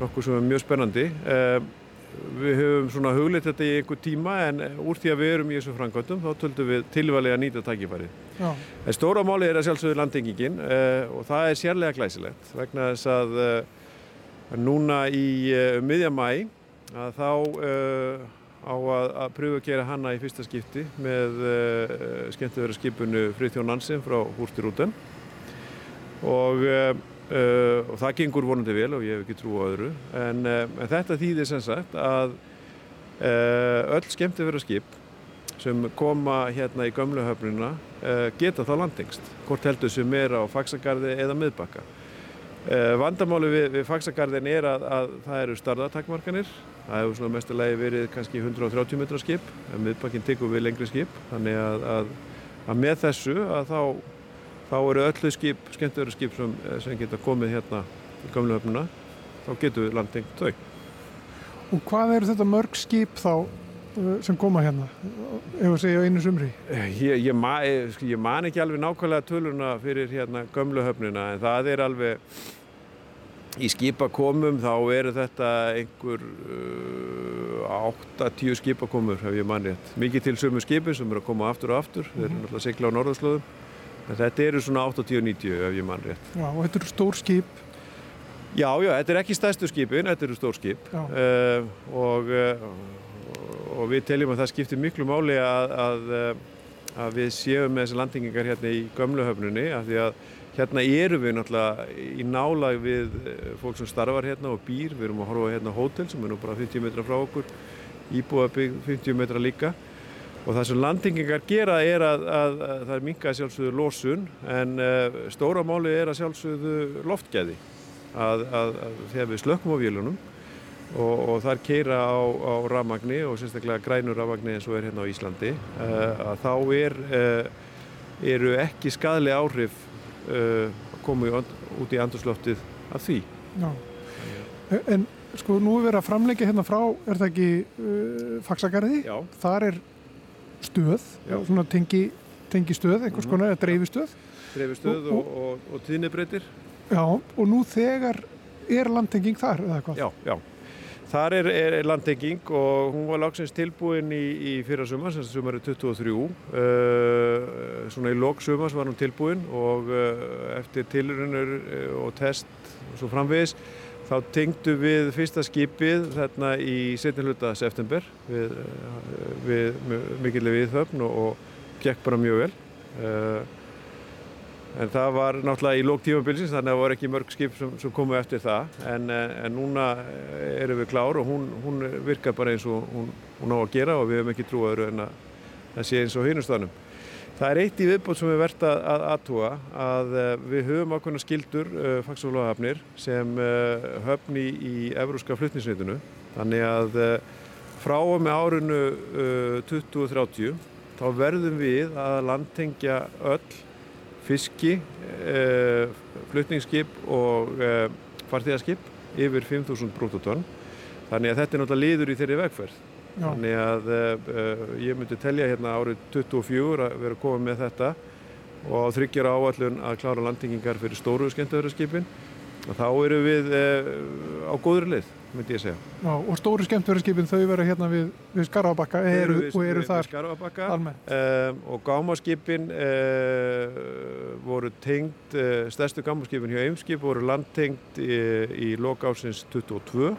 nokkuð sem er mjög spennandi. Eh, við höfum svona huglitt þetta í einhver tíma en úr því að við erum í þessu frangöndum þá töldum við tilvælega að nýta tækifærið. En stóra máli er að sjálfsögðu landengingin eh, og það er sérlega glæsilegt vegna þess að eh, núna í miðja mæ að þá á að, að pröfu að gera hanna í fyrsta skipti með skemmtiverðar skipunu Frithjón Nansen frá Húrsturúten og Uh, og það gengur vonandi vel og ég hef ekki trú á öðru. En, uh, en þetta þýðir sem sagt að uh, öll skemmtifæra skip sem koma hérna í gömluhöfnuna geta þá landingst hvort heldur sem er á Faxagarði eða miðbakka vandamáli við, við Faxagarðin er að, að það eru starðatakmarkanir það hefur svona mestulegi verið kannski 130 metra skip en miðbakkin tekur við lengri skip þannig að, að, að með þessu að þá þá eru öllu skip, skemmtöru skip sem, eh, sem geta komið hérna í gamlehöfnuna, þá getur við landingt þau. Og hvað eru þetta mörg skip þá eh, sem koma hérna, ef að segja einu sumri? Eh, ég, ég, ma, ég man ekki alveg nákvæmlega töluna fyrir hérna gamlehöfnuna en það er alveg í skipakomum þá eru þetta einhver uh, 8-10 skipakomur hef ég manni mikið til sumu skipin sem eru að koma aftur og aftur, mm -hmm. þeir eru mhm. náttúrulega að sigla á norðarslöðum En þetta eru svona 80-90 ef ég mann rétt. Já, og þetta eru stór skip? Já, já, þetta er ekki stærstu skipin, þetta eru stór skip uh, og, uh, og við teljum að það skiptir miklu máli að, að, eh, að við séum með þessi landingingar hérna í gömluhöfnunni af því að hérna eru við náttúrulega í nálag við fólk sem starfar hérna og býr, við erum að horfa hérna hótel sem er nú bara 50 metra frá okkur, íbúabygg 50 metra líka. Og það sem landingingar gera er að, að, að það er minga sjálfsögðu lósun en uh, stóra máli er að sjálfsögðu loftgæði. Að, að þegar við slökkum á vélunum og, og þar keira á, á rafmagni og sérstaklega grænur rafmagni eins og er hérna á Íslandi uh, að þá er, uh, eru ekki skadli áhrif að koma út í andurslöftið af því. Já, en sko nú er verið að framleika hérna frá, er það ekki Faxagarði? Já. Þar er stöð, Já. svona tengi, tengi stöð, einhvers mhm. konar, eða dreifistöð. Dreifistöð og, og, og tíðnibreytir. Já, og nú þegar er landtenging þar, eða hvað? Já, já. Þar er, er landtenging og hún var lagsins tilbúin í, í fyrra sumar, sem sumari 23. Uh, svona í lok sumars var hún tilbúin og uh, eftir tilurinnur uh, og test og svo framvegis Þá tengdu við fyrsta skipið þarna í setjum hluta september við, við mikilvæg viðhöfn og, og gekk bara mjög vel. Uh, en það var náttúrulega í lók tímabilsins þannig að það voru ekki mörg skip sem, sem komu eftir það. En, en núna erum við klár og hún, hún virkar bara eins og hún, hún á að gera og við hefum ekki trúaður en að það sé eins og hinustanum. Það er eitt í viðbót sem við verðum að aðtúa að eh, við höfum ákveðna skildur uh, eh, fagsfólagahafnir sem uh, höfni í Evróska flutnisveitinu. Þannig að uh, frá og með árinu 2030 þá verðum við að landtengja öll fiski, flutningsskip og farþegarskip yfir 5.000 brúttotonn þannig að þetta er náttúrulega liður í þeirri vegferð. Já. þannig að uh, ég myndi telja hérna árið 24 að vera komið með þetta og þryggjara áallun að klára landingingar fyrir stóru skemmtöðurarskipin þá eru við uh, á góður leið myndi ég segja. Já, og stóru skemmtverðarskipin þau vera hérna við, við Skarabakka eru, og eru við, þar Skarabakka, um, og gámaskipin uh, voru tengt uh, stærstu gámaskipin hjá Eimskip voru landtengt í, í lokásins 22 um,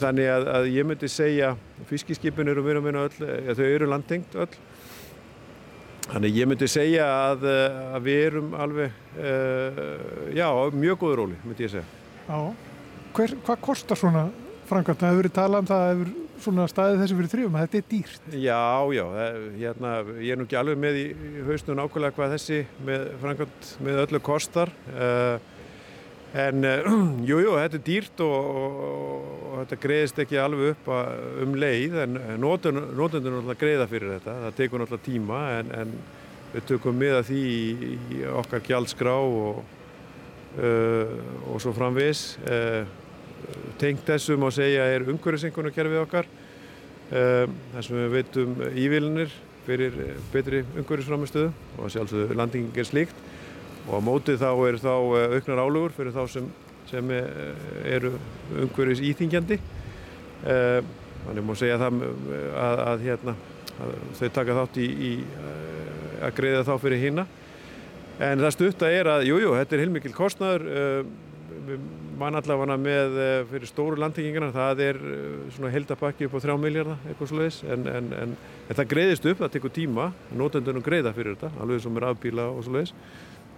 þannig að, að ég myndi segja fiskiskipin eru mér og minna öll ja, þau eru landtengt öll. Þannig ég myndi segja að, að við erum alveg uh, já, mjög góður róli myndi ég segja. Já hver, hvað kostar svona framkvæmt? Það hefur verið talað um það að hefur svona staðið þessu fyrir þrjum þetta er dýrt. Já, já, hérna, ég er nú ekki alveg með í hausnum nákvæmlega hvað þessi framkvæmt með öllu kostar uh, en uh, jú, þetta er dýrt og, og, og þetta greiðist ekki alveg upp um leið en nótendur náttúrulega greiða fyrir þetta, það tekur náttúrulega tíma en, en við tökum með að því í, í okkar gjaldskrá og, og svo framvis tengt þessu má segja er umhverfisengunarkerfið okkar. Um, þar sem við veitum ívillinir fyrir betri umhverfisframistöðu og sjálfsögðu landingin er slíkt. Og á mótið þá er þá eh, auknar álugur fyrir þá sem, sem eh, eru umhverfis íþingjandi þannig má segja það að, að, hérna, að þau taka þátt í, í að greiða þá fyrir hína en það stutta er að jújú, jú, þetta er heilmikil kostnaður um, mann allavega með eh, fyrir stóru landtengingarna, það er eh, svona heldapakki upp á 3 miljardar eitthvað slúðis en, en, en, en það greiðist upp, það tekur tíma notendunum greiða fyrir þetta, alveg sem er afbíla og slúðis,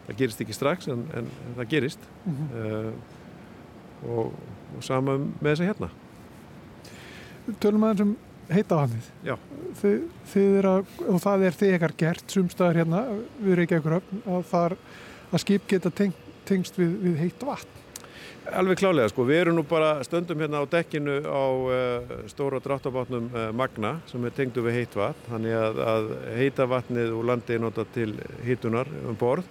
það gerist ekki strax en, en það gerist. Mm -hmm. uh, og, og sama með þess að hérna. Tölum aðeins um heitavatnið þið, þið er að, og það er þegar gert sumstaðar hérna við Reykjavíkur að, þar, að skip geta teng, tengst við, við heitt vatn. Alveg klálega sko, við erum nú bara stöndum hérna á dekkinu á uh, stóra dráttabátnum uh, Magna sem er tengdu við heitvatn, þannig að, að heita vatnið úr landi er notað til hitunar um borð.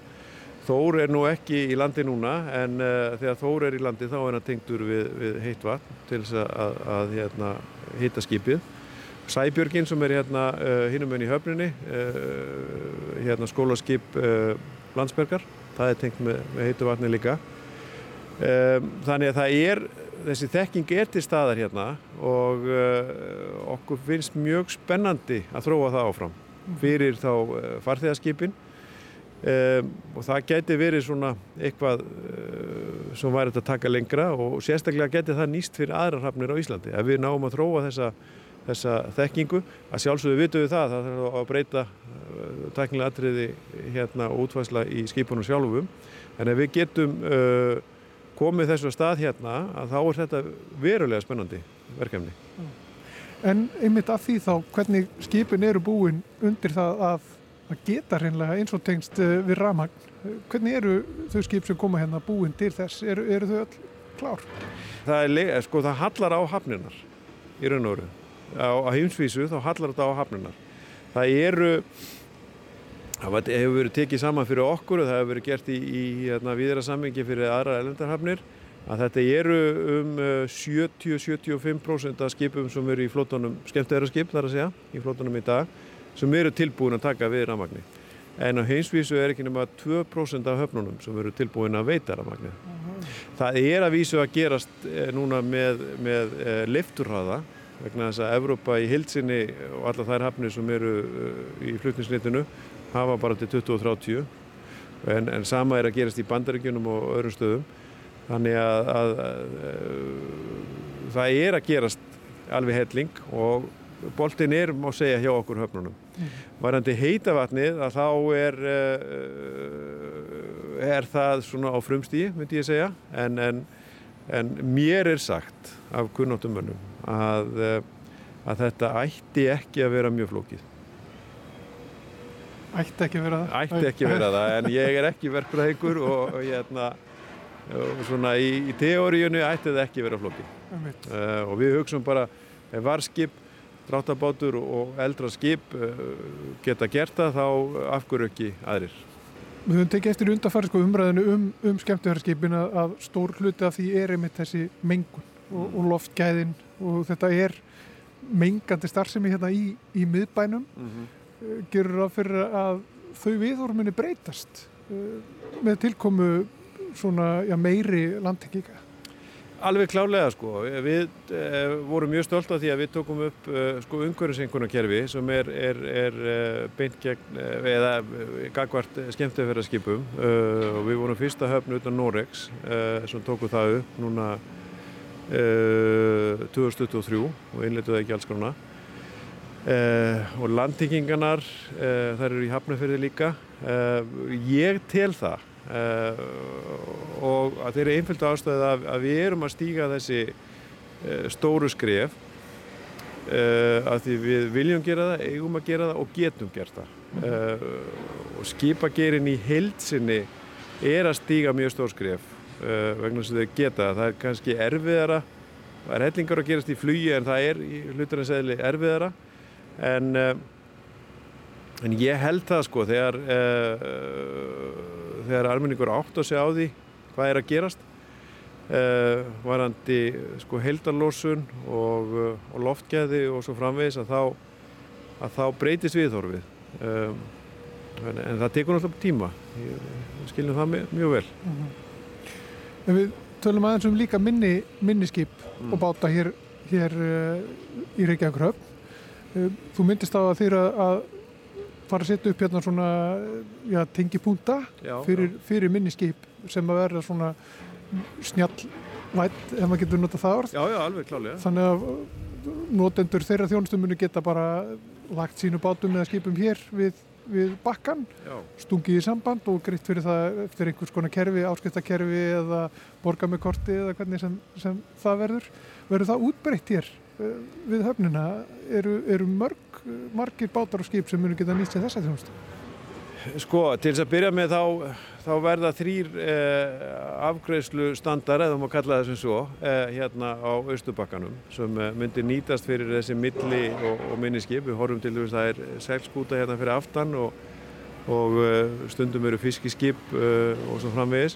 Þór er nú ekki í landi núna en uh, þegar Þór er í landi þá er hann tengdur við, við heitvatn til þess að, að hérna, hita skipið. Sæbjörgin sem er hérna hinnum enn í höfninni, hérna skólaskip Landsbergar, það er tengt með, með heitu vatni líka. Þannig að það er, þessi þekking er til staðar hérna og okkur finnst mjög spennandi að þróa það áfram fyrir þá farþegarskipin og það geti verið svona eitthvað uh, sem væri að taka lengra og sérstaklega geti það nýst fyrir aðra hafnir á Íslandi. Ef við náum að þróa þessa, þessa þekkingu að sjálfsögðu vitum við það það þarf að breyta tæknilega atriði hérna útværsla í skipunum sjálfum en ef við getum komið þessu stað hérna að þá er þetta verulega spennandi verkefni. En einmitt af því þá hvernig skipin eru búin undir það að, að geta hreinlega eins og tengst uh, við ramagn, hvernig eru þau skip sem koma hérna búin til þess, eru, eru þau öll klár? Það, er, sko, það hallar á hafninar í raun og veru. Á, á heimsvísu þá hallar þetta á hafninar. Það eru Það hefur verið tekið saman fyrir okkur og það hefur verið gert í, í hérna, viðra sammingi fyrir aðra elendarhafnir að þetta eru um 70-75% uh, af skipum sem eru í flótunum, skemmtæðara skip þar að segja, í flótunum í dag, sem eru tilbúin að taka við rafmagni. En á heimsvísu er ekki nema 2% af höfnunum sem eru tilbúin að veita rafmagni. -huh. Það er að vísu að gerast eh, núna með, með eh, lifturhraða vegna þess að Evrópa í hildsinni og alla þær hafnir sem eru uh, í flutninsnitinu hafa bara til 2030 en, en sama er að gerast í bandaríkjunum og öðrum stöðum þannig að, að, að, að það er að gerast alveg helling og boltin er, má segja, hjá okkur höfnunum. Mm. Varandi heitavatnið að þá er, uh, er það svona á frumstíi, myndi ég segja, en, en, en mér er sagt af kunnáttumönnum að, uh, að þetta ætti ekki að vera mjög flókið. Ætti ekki vera það? Ætti ekki vera það, en ég er ekki verkfræðingur og, og, hérna, og svona í, í teóriunni ætti það ekki vera flokki. Uh, og við hugsaum bara, ef varskip, dráttabátur og eldra skip uh, geta gert það, þá afhverju ekki aðrir. Við höfum tekið eftir undarfæri sko umræðinu um, um skemmtifæraskipin að, að stór hluti af því er einmitt þessi mengun og, og loftgæðin og þetta er mengandi starfsemi hérna í, í miðbænum. Mm -hmm. gerur það fyrir að þau viðhormunni breytast uh, með tilkomu svona já, meiri landtenginga. Alveg klálega sko, við eh, vorum mjög stolt af því að við tókum upp eh, sko umhverfisengunarkerfi sem er, er, er eh, beint gegn eh, eða eh, gagvart skemmtefæraskipum og við vorum fyrsta höfn utan Norex sem tóku það upp núna 2023 og innleituði ekki alls grunna og landtingingarnar þær eru í hafnafyrði líka. Ég tel það og að þeirri einföldu ástæði að, að við erum að stíga þessi stóru skref að því við viljum gera það, eigum að gera það og getum gert það. Og skipagerin í heilsinni er að stíga mjög stór skref vegna sem þau geta það. Er kannski erfiðara það er hellingar að gerast í flugi en það er í hluturins eðli erfiðara. En en ég held það sko þegar þegar almenningur átt að segja á því hvað er að gerast uh, varandi sko heildarlósun og, uh, og loftgæði og svo framvegis að þá, að þá breytist viðhorfið. Um, en, en það tekur náttúrulega tíma. Við skiljum það mjög vel. Mm -hmm. En við tölum aðeins um líka minni, minniskip mm. og báta hér, hér uh, í Reykjavík höfn. Þú myndist á að þýra að fara að setja upp hérna svona já, tengipúnta fyrir, fyrir minniskip sem að verða svona snjallvætt ef maður getur notað það orð. Já, já, alveg klálega þannig að notendur þeirra þjónustumunu geta bara lagt sínu bátum eða skipum hér við, við bakkan stungið í samband og greitt fyrir það eftir einhvers konar kerfi, áskiptakerfi eða borga með korti eða hvernig sem, sem það verður. Verður það útbreytt hér eh, við höfnina? Eru, eru mörg margir bátar og skip sem munu geta nýtt sér þessa þjónustu? Sko, til þess að byrja með þá, þá verða þrýr eh, afgreðslu standar, eða maður kalla það sem svo, eh, hérna á Östubakkanum sem eh, myndir nýtast fyrir þessi milli og, og minniskip. Við horfum til þess að það er seglskúta hérna fyrir aftan og, og eh, stundum eru fiskiskip eh, og svo framvegis.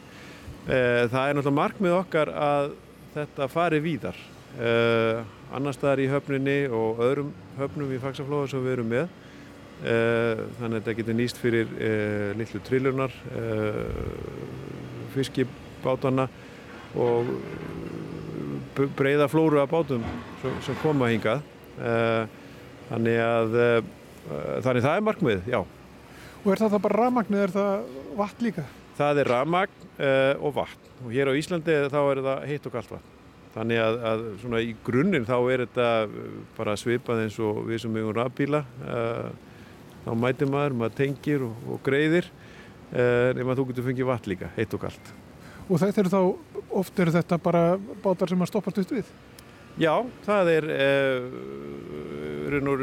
Eh, það er náttúrulega markmið okkar að þetta fari víðar annar staðar í höfninni og öðrum höfnum í fagsaflóða sem við erum með þannig að þetta getur nýst fyrir eh, litlu trillunar eh, fiskibátana og breyða flóru af bátum sem, sem koma hingað þannig að þannig það er markmið, já Og er það það bara rafmagn eða er það vatn líka? Það er rafmagn og vatn og hér á Íslandi þá er það heitt og kallt vatn Þannig að, að svona í grunninn þá er þetta bara svipað eins og við sem eigum rafbíla. Uh, þá mætir maður, maður tengir og, og greiðir uh, nema þú getur fengið vatn líka, heitt og kallt. Og þetta eru þá, oft eru þetta bara bátar sem að stoppast upp við? Já, það er uh,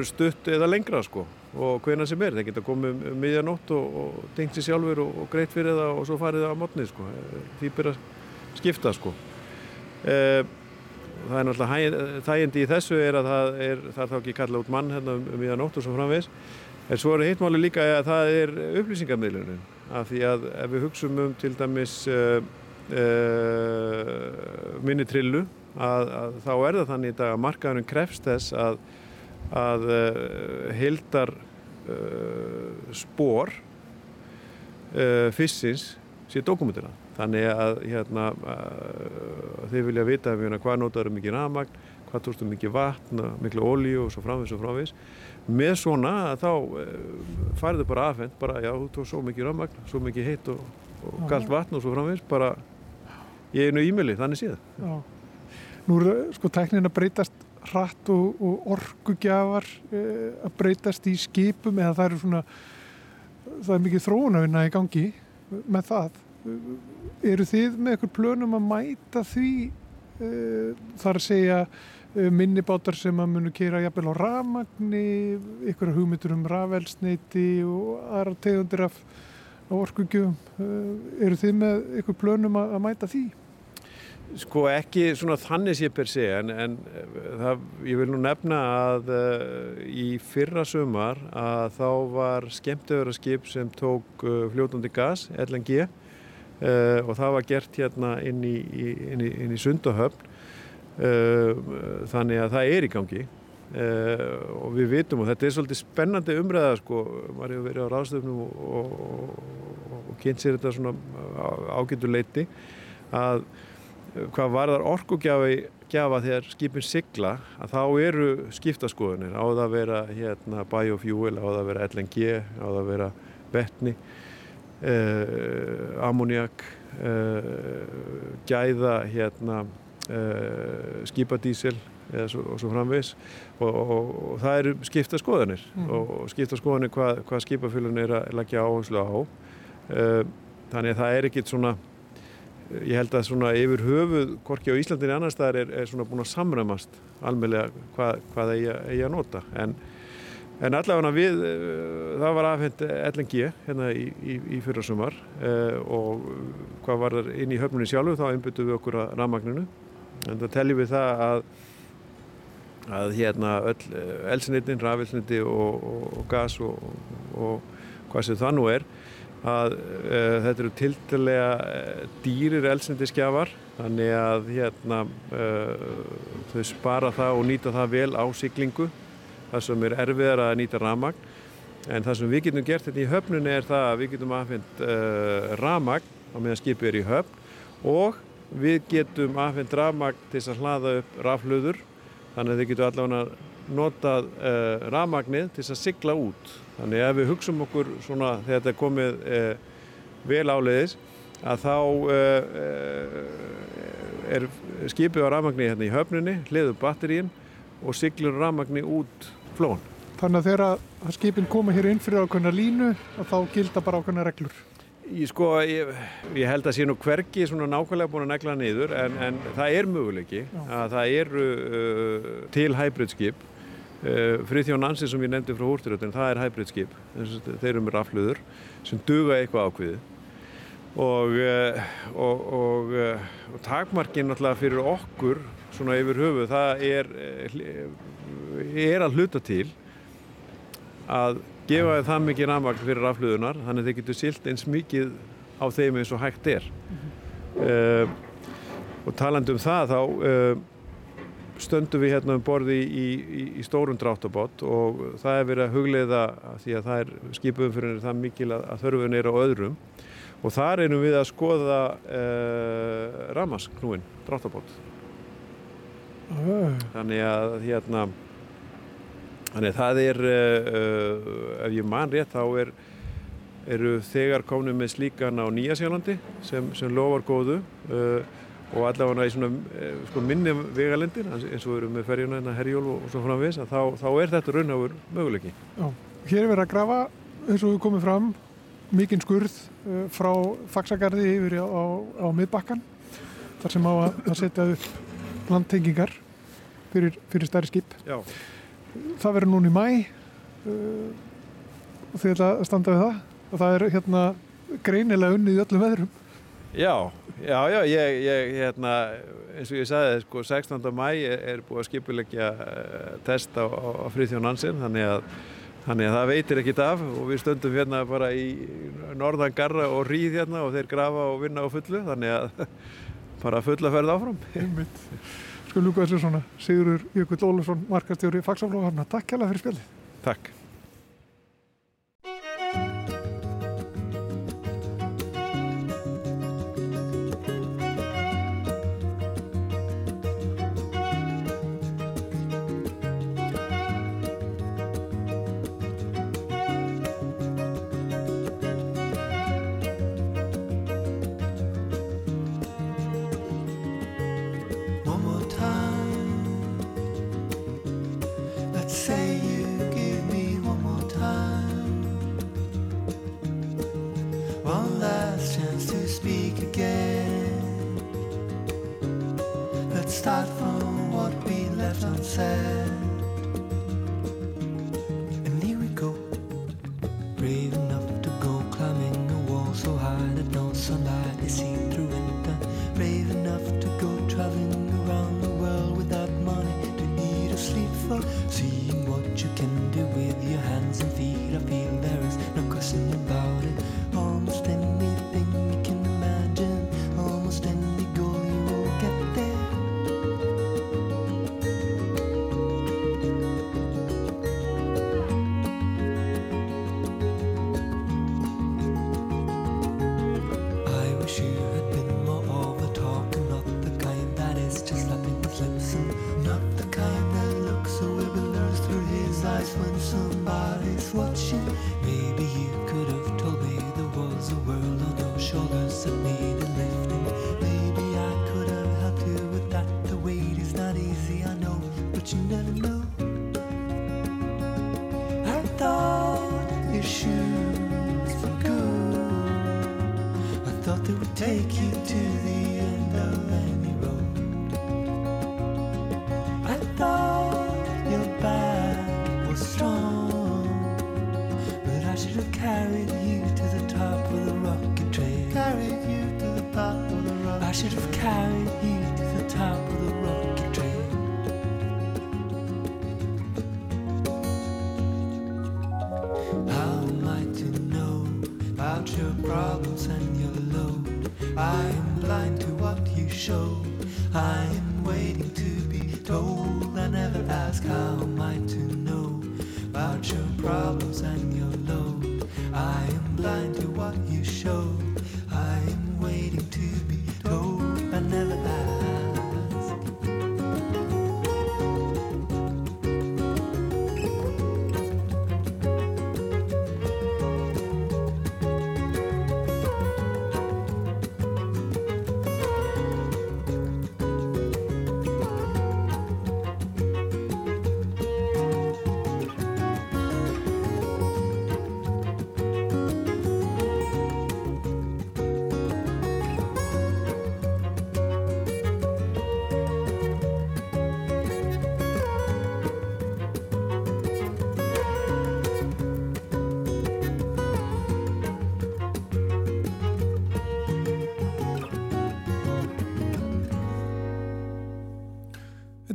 stutt eða lengra sko og hvena sem er. Það geta komið um miðjanótt og, og tengt sér sjálfur og, og greitt fyrir það og svo farið það á mótnið sko. Því byrja að skipta sko. Uh, það er náttúrulega þægindi í þessu er að það er, það er þá ekki kalla út mann hérna um, um í það nótt og svo framvegs en svo er hittmáli líka að það er upplýsingamidlunin af því að ef við hugsaum um til dæmis uh, uh, minni trillu að, að þá er það þannig að markaðurinn krefst þess að, að uh, heldar spór fyrstins sé dokumentina Þannig að hérna, þeir vilja vita hérna, hvað notaður mikið rafmagn, hvað tórstum mikið vatn, miklu ólíu og svo framvis og framvis. Með svona þá eh, farið þau bara aðfend, bara já, þú tók svo mikið rafmagn, svo mikið heitt og, og kallt vatn og svo framvis, bara í einu ímjöli, þannig séð. Já. Nú er sko tæknin að breytast hratt og, og orkugjafar eh, að breytast í skipum eða það eru svona, það er mikið þróunavina í gangi með það eru þið með eitthvað plönum að mæta því uh, þar að segja minnibátar sem að munu kera jafnvel á rafmagni ykkur hugmyndur um rafelsneiti og aðra tegundir af orkugjöfum uh, eru þið með eitthvað plönum að, að mæta því? Sko ekki svona þannig sé per se en, en það, ég vil nú nefna að uh, í fyrra sumar að þá var skemmtöðuraskip sem tók uh, fljótandi gas, LNG uh, og það var gert hérna inn í, í, inn í Sundahöfn þannig að það er í gangi. Og við vitum og þetta er svolítið spennandi umræða sko, maður hefur verið á ráðstöfnum og, og, og, kynnt sér þetta svona ágættu leiti að hvað varðar orkugjafi þegar skipin sigla að þá eru skiptaskoðunir á það að vera hérna, biofuel, á það að vera LNG, á það að vera betni, eh, ammoniak, eh, gæða hérna, eh, skipadísil svo, og svo framvegs og, og, og það eru skiptaskoðunir mm. og skiptaskoðunir hvað, hvað skipafylun er að leggja áherslu á. Eh, þannig að það er ekkit svona ég held að svona yfir höfuð korki á Íslandinni annar staðar er, er svona búin að samræmast almeinlega hvað, hvað eigi, eigi að nota en, en allavega við uh, það var afhengt LNG hérna í, í, í fyrra sumar og hvað var inn í höfnunni sjálfu þá einbyttum við okkur að rafmagninu en það teljum við það að að hérna öll elsnitin, rafelsniti og, og, og gas og, og hvað sem það nú er að uh, þetta eru tiltalega uh, dýrir elsendiskjafar þannig að hérna, uh, þau spara það og nýta það vel á siglingu. Það sem er erfiðar að nýta ramagn en það sem við getum gert þetta hérna í höfnunni er það að við getum aðfendt ramagn á meðan skipið er í höfn og við getum aðfendt ramagn til að hlaða upp rafluður þannig að þið getum allavega notað ramagnið til að sigla út Þannig ef við hugsaum okkur svona þegar þetta er komið eh, vel áleiðis að þá eh, er skipið á rafmagni hérna í höfnunni, hliður batterín og siglur rafmagni út flón. Þannig að þegar skipin koma hér inn fyrir ákveðna línu þá gilda bara ákveðna reglur? Ég, sko, ég, ég held að sé nú hverki svona nákvæmlega búin að negla niður en, en það er möguleiki að það eru uh, til hybridskip Uh, Friðjón Nansi sem ég nefndi frá húrturöldin það er hybridskip, þeir eru með rafluður sem duga eitthvað ákviði og, uh, og, og, uh, og takmarkinn náttúrulega fyrir okkur svona yfir höfu það er, er að hluta til að gefa það mikið rafmagn fyrir rafluðunar þannig að þeir getur silt eins mikið á þeim eins og hægt er -hmm. og talandu um það þá stöndum við hérna um borði í, í, í stórun dráttabott og það er verið að hugleiða því að það er skipuðum fyrir það mikil að, að þörfun er á öðrum og þar erum við að skoða uh, ramasknúin dráttabott uh. þannig að hérna þannig að það er uh, ef ég man rétt þá er eru þegar komnum með slíkan á Nýjasjálandi sem, sem lofar góðu og allavega í svona eh, sko, minni vegalendir eins og við erum með ferjuna hérna Herjól og, og svo framvis þá, þá er þetta raunafur möguleiki. Já, hér er verið að grafa eins og við komum fram mikinn skurð frá Faxagarði yfir á, á, á miðbakkan þar sem á að, að setja upp landtengingar fyrir, fyrir stærri skip. Já. Það verður núna í mæ uh, og þið ætla að standa við það og það er hérna greinilega unnið í öllum veðrum. Já, Já, já, ég, ég, hérna, eins og ég sagði, sko, 16. mæ er, búið að skipulegja uh, test á, á, Hansen, þannig að, þannig að það veitir ekkit af og við stöndum hérna bara í norðan garra og ríð hérna og þeir grafa og vinna á fullu, þannig að bara fulla ferð áfram. Sko, Lúka Eslusson, Sigurur Jökull Ólusson, markastjóri Fagsaflóðarna, takk það fyrir spjallið. Takk. sunset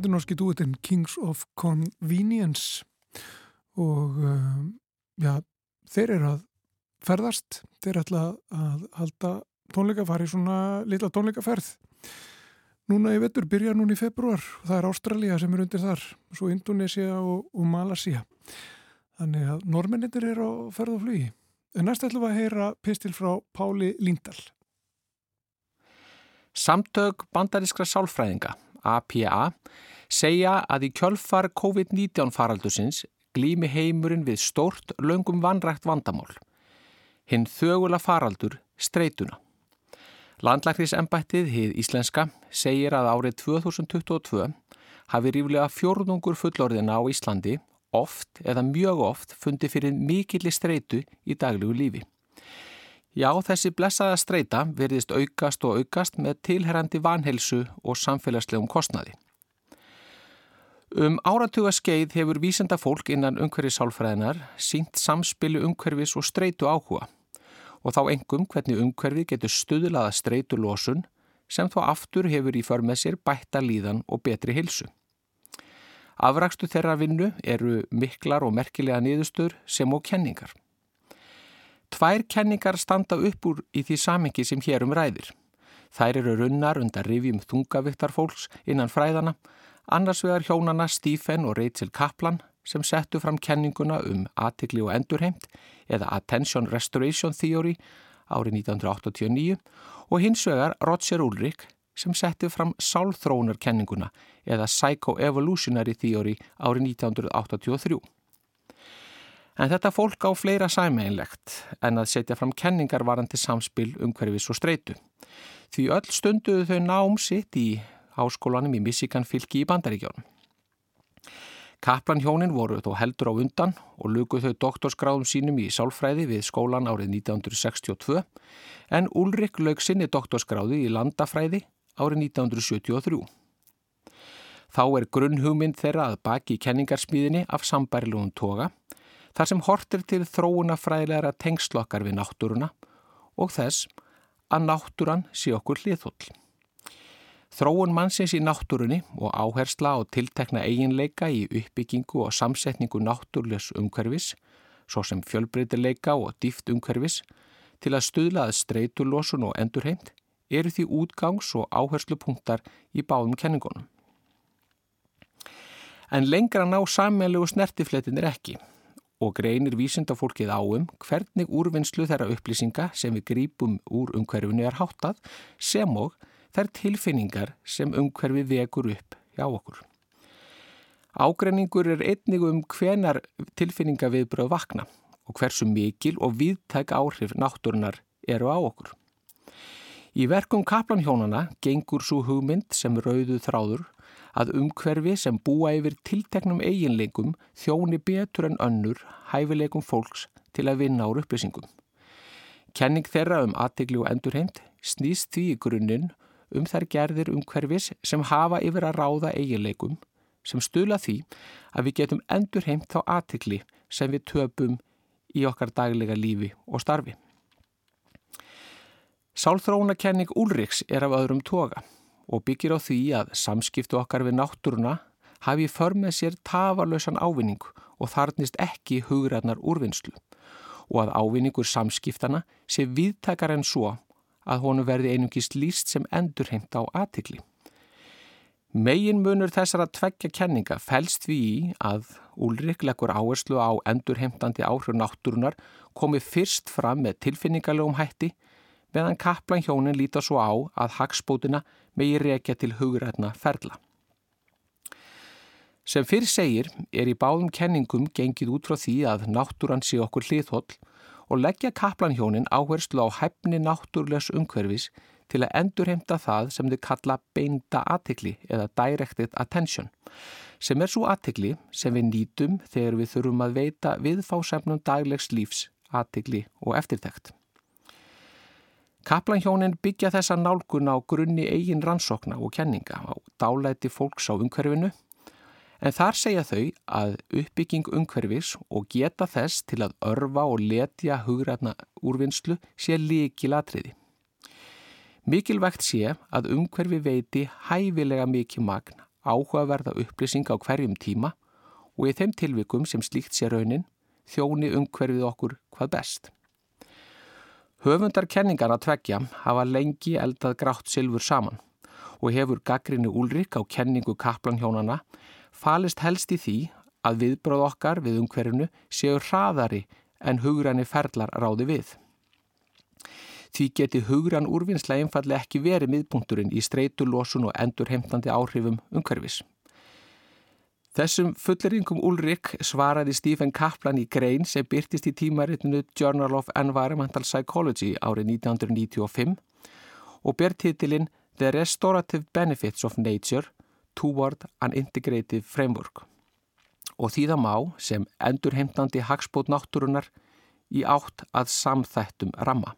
Þetta er norski dúetin Kings of Convenience og um, já, þeir eru að ferðast, þeir ætla að halda tónleika, fara í svona litla tónleikaferð. Núna í vettur byrja núna í februar og það er Ástralja sem er undir þar, svo Indonesia og, og Malasia. Þannig að normennindir eru á ferð og flugi. En næst ætlum við að heyra pistil frá Páli Líndal. Samtök bandarískra sálfræðinga, APA, segja að í kjölfar COVID-19 faraldusins glými heimurinn við stórt löngum vanrækt vandamál. Hinn þögula faraldur streytuna. Landlæknisembættið hið íslenska segir að árið 2022 hafi ríflega fjórðungur fullorðina á Íslandi oft eða mjög oft fundi fyrir mikilli streytu í daglegu lífi. Já, þessi blessaða streyta verðist aukast og aukast með tilherrandi vanhelsu og samfélagslegum kostnaði. Um áratuga skeið hefur vísenda fólk innan umhverfisálfræðinar sínt samspilu umhverfis og streytu áhuga og þá engum hvernig umhverfið getur stuðlaða streytu losun sem þó aftur hefur í för með sér bætta líðan og betri hilsu. Afrakstu þeirra vinnu eru miklar og merkilega niðurstur sem og kenningar. Tvær kenningar standa upp úr í því samengi sem hér um ræðir. Þær eru runnar undar rifjum þungaviktar fólks innan fræðana, annars vegar hjónana Stephen og Rachel Kaplan sem settu fram kenninguna um aðtikli og endurheimt eða Attention Restoration Theory árið 1989 og hins vegar Roger Ulrich sem setti fram sálþróunarkenninguna eða Psychoevolutionary Theory árið 1983. En þetta fólk á fleira sæmeinlegt en að setja fram kenningar varandi samspil umhverfis og streitu. Því öll stunduðu þau nám sitt í háskólanum í Michigan fylki í Bandaríkjónum. Kaplan hjónin voru þó heldur á undan og lukuð þau doktorsgráðum sínum í sálfræði við skólan árið 1962 en Ulrik lög sinni doktorsgráði í landafræði árið 1973. Þá er grunnhugmynd þeirra að baki kenningarsmíðinni af sambærilugum toga þar sem hortir til þróunafræðilegra tengslokkar við náttúruna og þess að náttúran sé okkur hliðhóll. Þróun mannsins í náttúrunni og áhersla á tiltekna eiginleika í uppbyggingu og samsetningu náttúrlegs umhverfis, svo sem fjölbreytileika og dýft umhverfis, til að stuðlaða streyturlosun og endurheimt, eru því útgangs- og áherslupunktar í báðum kenningunum. En lengra ná sammeinlegu snertifletinir ekki og greinir vísindafólkið áum hvernig úrvinnslu þeirra upplýsinga sem við grípum úr umhverfinu er háttað sem og þær tilfinningar sem umhverfi vekur upp hjá okkur. Ágreiningur er einnig um hvenar tilfinninga viðbröð vakna og hversu mikil og viðtæk áhrif náttúrunar eru á okkur. Í verkum kaplanhjónana gengur svo hugmynd sem rauðu þráður að umhverfi sem búa yfir tilteknum eiginleikum þjóni betur en önnur hæfileikum fólks til að vinna úr upplýsingum. Kenning þeirra um aðtegli og endurheimt snýst því í grunninn um þær gerðir umhverfis sem hafa yfir að ráða eiginleikum sem stula því að við getum endur heimt þá aðtikli sem við töpum í okkar daglega lífi og starfi. Sálþróunakenning Úlriks er af öðrum toga og byggir á því að samskiptu okkar við náttúruna hafi för með sér tafarlausan ávinning og þarnist ekki hugræðnar úrvinnslu og að ávinningur samskiptana sé viðtakar en svo að honu verði einungist líst sem endurheimt á aðtikli. Megin munur þessar að tveggja kenninga fælst við í að Úlrik leggur áherslu á endurheimtandi áhrif náttúrunar komi fyrst fram með tilfinningarlegum hætti meðan kaplan hjónin líta svo á að hagspótina megi rekja til hugrætna ferla. Sem fyrir segir er í báðum kenningum gengið út frá því að náttúran sé okkur hliðhóll og leggja kaplan hjónin áherslu á hefni náttúrlegs umhverfis til að endurheimta það sem þau kalla beinda aðtikli eða directed attention sem er svo aðtikli sem við nýtum þegar við þurfum að veita viðfásefnum daglegs lífs aðtikli og eftirtækt. Kaplanhjónin byggja þessa nálgun á grunni eigin rannsókna og kenninga á dálæti fólks á umhverfinu en þar segja þau að uppbygging umhverfis og geta þess til að örfa og letja hugrætna úrvinnslu sé líki latriði. Mikilvægt sé að umhverfi veiti hæfilega mikið magn áhugaverða upplýsing á hverjum tíma og í þeim tilvikum sem slíkt sé raunin þjóni umhverfið okkur hvað best. Höfundar kenningarna tveggja hafa lengi eldað grátt silfur saman og hefur gaggrinni Úlrik á kenningu kaplanhjónana falist helst í því að viðbráð okkar við umhverfinu séu hraðari en hugranni ferlar ráði við. Því geti hugran úrvinnslega einfalli ekki verið miðpunkturinn í streytulósun og endurheimtandi áhrifum umhverfis. Þessum fulleringum Ulrik svaraði Stephen Kaplan í grein sem byrtist í tímaritinu Journal of Environmental Psychology árið 1995 og ber titilinn The Restorative Benefits of Nature Toward an Integrative Framework og það má sem endurheimtandi hagspót náttúrunar í átt að samþættum ramma.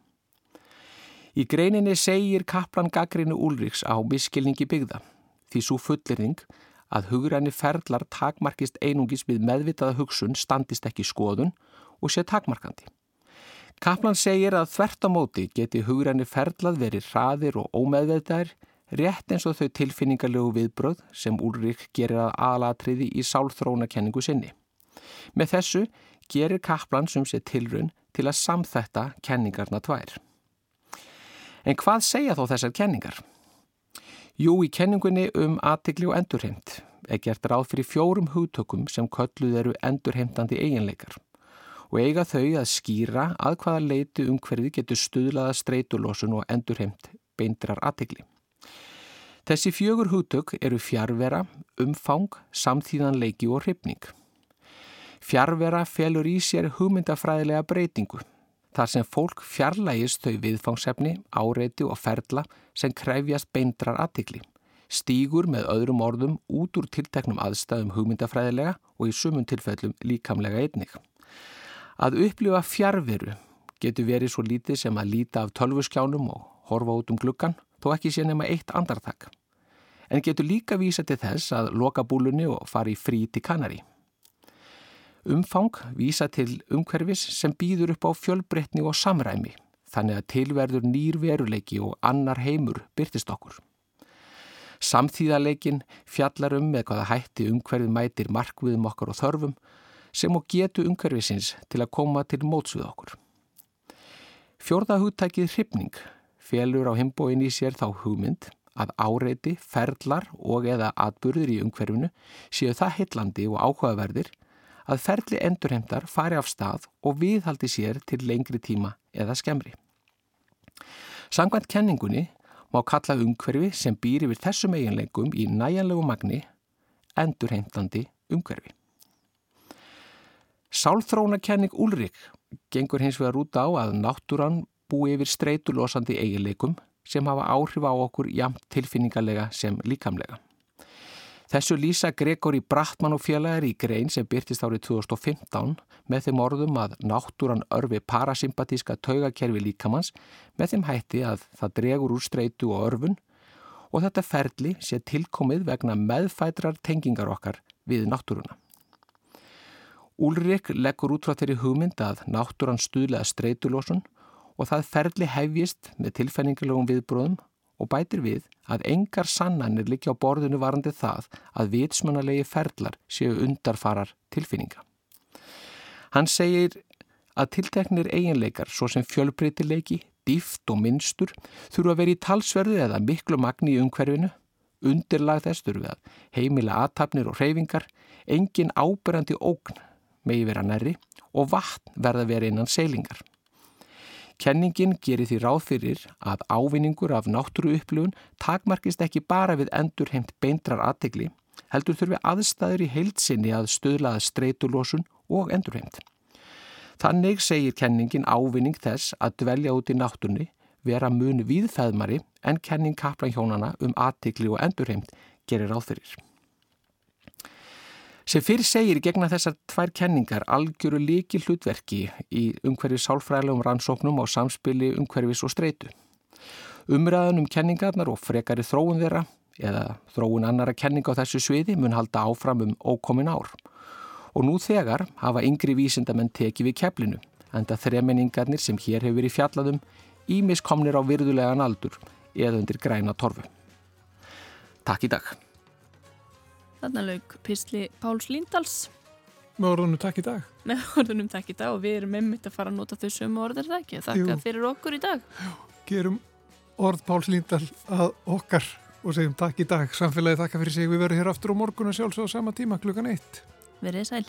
Í greininni segir Kaplan gaggrinu Ulriks á miskilningi byggða því svo fullering að hugræni ferlar takmarkist einungis við meðvitaða hugsun standist ekki skoðun og sé takmarkandi. Kaplan segir að þvertamóti geti hugræni ferlað verið hraðir og ómeðveitaðir rétt eins og þau tilfinningarlegu viðbröð sem Úlrik gerir að aðlatriði í sálþrónakenningu sinni. Með þessu gerir Kaplan sem sé tilrun til að samþetta kenningarna tvær. En hvað segja þó þessar kenningar? Jú, í kenningunni um aðtikli og endurheimt er gert ráð fyrir fjórum hugtökum sem kölluð eru endurheimtandi eiginleikar og eiga þau að skýra að hvaða leiti umhverfi getur stuðlaða streytulósun og endurheimt beindrar aðtikli. Þessi fjögur hugtök eru fjárvera, umfang, samtíðanleiki og hrifning. Fjárvera felur í sér hugmyndafræðilega breytingu þar sem fólk fjarlægist þau viðfangsefni, áreiti og ferla sem krefjast beindrar aðtikli, stígur með öðrum orðum út úr tilteknum aðstæðum hugmyndafræðilega og í sumun tilfellum líkamlega einnig. Að upplifa fjárveru getur verið svo lítið sem að líta af tölvuskjánum og horfa út um gluggan, þó ekki sé nema eitt andartak. En getur líka vísa til þess að loka búlunni og fara í frí til kanari. Umfang vísa til umhverfis sem býður upp á fjölbreytni og samræmi, þannig að tilverður nýr veruleiki og annar heimur byrtist okkur. Samþýðarleikin fjallar um með hvaða hætti umhverfið mætir markviðum okkar og þörfum sem og getu umhverfisins til að koma til móts við okkur. Fjórða hugtækið hrifning félur á himbóin í sér þá hugmynd að áreiti, ferlar og eða atburður í umhverfinu séu það heitlandi og áhugaverðir að ferli endurheimtar fari af stað og viðhaldi sér til lengri tíma eða skemmri. Sangvænt kenningunni má kalla umhverfi sem býr yfir þessum eiginleikum í næjanlegu magni endurheimtandi umhverfi. Sálþrónakenning Úlrik gengur hins vegar út á að náttúran búi yfir streytulosandi eiginleikum sem hafa áhrif á okkur jamt tilfinningarlega sem líkamlega. Þessu lýsa Gregori Brattmann og félagar í grein sem byrtist árið 2015 með þeim orðum að náttúran örfi parasympatíska taugakerfi líkamanns með þeim hætti að það dregur úr streitu og örfun og þetta ferli sé tilkomið vegna meðfætrar tengingar okkar við náttúruna. Úlrik leggur út frá þeirri hugmynd að náttúran stuðlega streitulósun og það ferli hefjist með tilfenningilegum viðbróðum og bætir við að engar sannanir likja á borðinu varandi það að vitsmannalegi ferlar séu undarfarar tilfinninga. Hann segir að tilteknir eiginleikar svo sem fjölbreytileiki, dýft og minnstur þurfa að vera í talsverðu eða miklu magni í umhverfinu, undirlag þess þurfa að heimila aðtapnir og hreyfingar, engin áberandi ógn megi vera nærri og vatn verða verið innan seilingar. Kenningin gerir því ráð fyrir að ávinningur af náttúru upplifun takmarkist ekki bara við endur heimt beintrar aðtegli, heldur þurfi aðstæður í heilsinni að stöðlaða streytulósun og endur heimt. Þannig segir kenningin ávinning þess að dvelja út í náttúrni vera mun viðfæðmari en kenning kaplanhjónana um aðtegli og endur heimt gerir ráð fyrir. Sem fyrir segir gegna þessar tvær kenningar algjöru líki hlutverki í umhverfis sálfræðilegum rannsóknum á samspili umhverfis og streitu. Umræðan um kenningarnar og frekari þróun þeirra eða þróun annara kenninga á þessu sviði mun halda áfram um ókomin ár. Og nú þegar hafa yngri vísindamenn tekið við keflinu en það þremenningarnir sem hér hefur verið fjallaðum ímiskomnir á virðulegan aldur eða undir græna torfu. Takk í dag. Þarna laug Písli Páls Líndals. Með orðunum takk í dag. Með orðunum takk í dag og við erum einmitt að fara að nota þau sömu orðar það ekki. Þakka Jú. fyrir okkur í dag. Já, gerum orð Páls Líndal að okkar og segjum takk í dag. Samfélagi þakka fyrir sig. Við verðum hér aftur á morgun og sjálfsög á sama tíma klukkan eitt. Verðið sæl.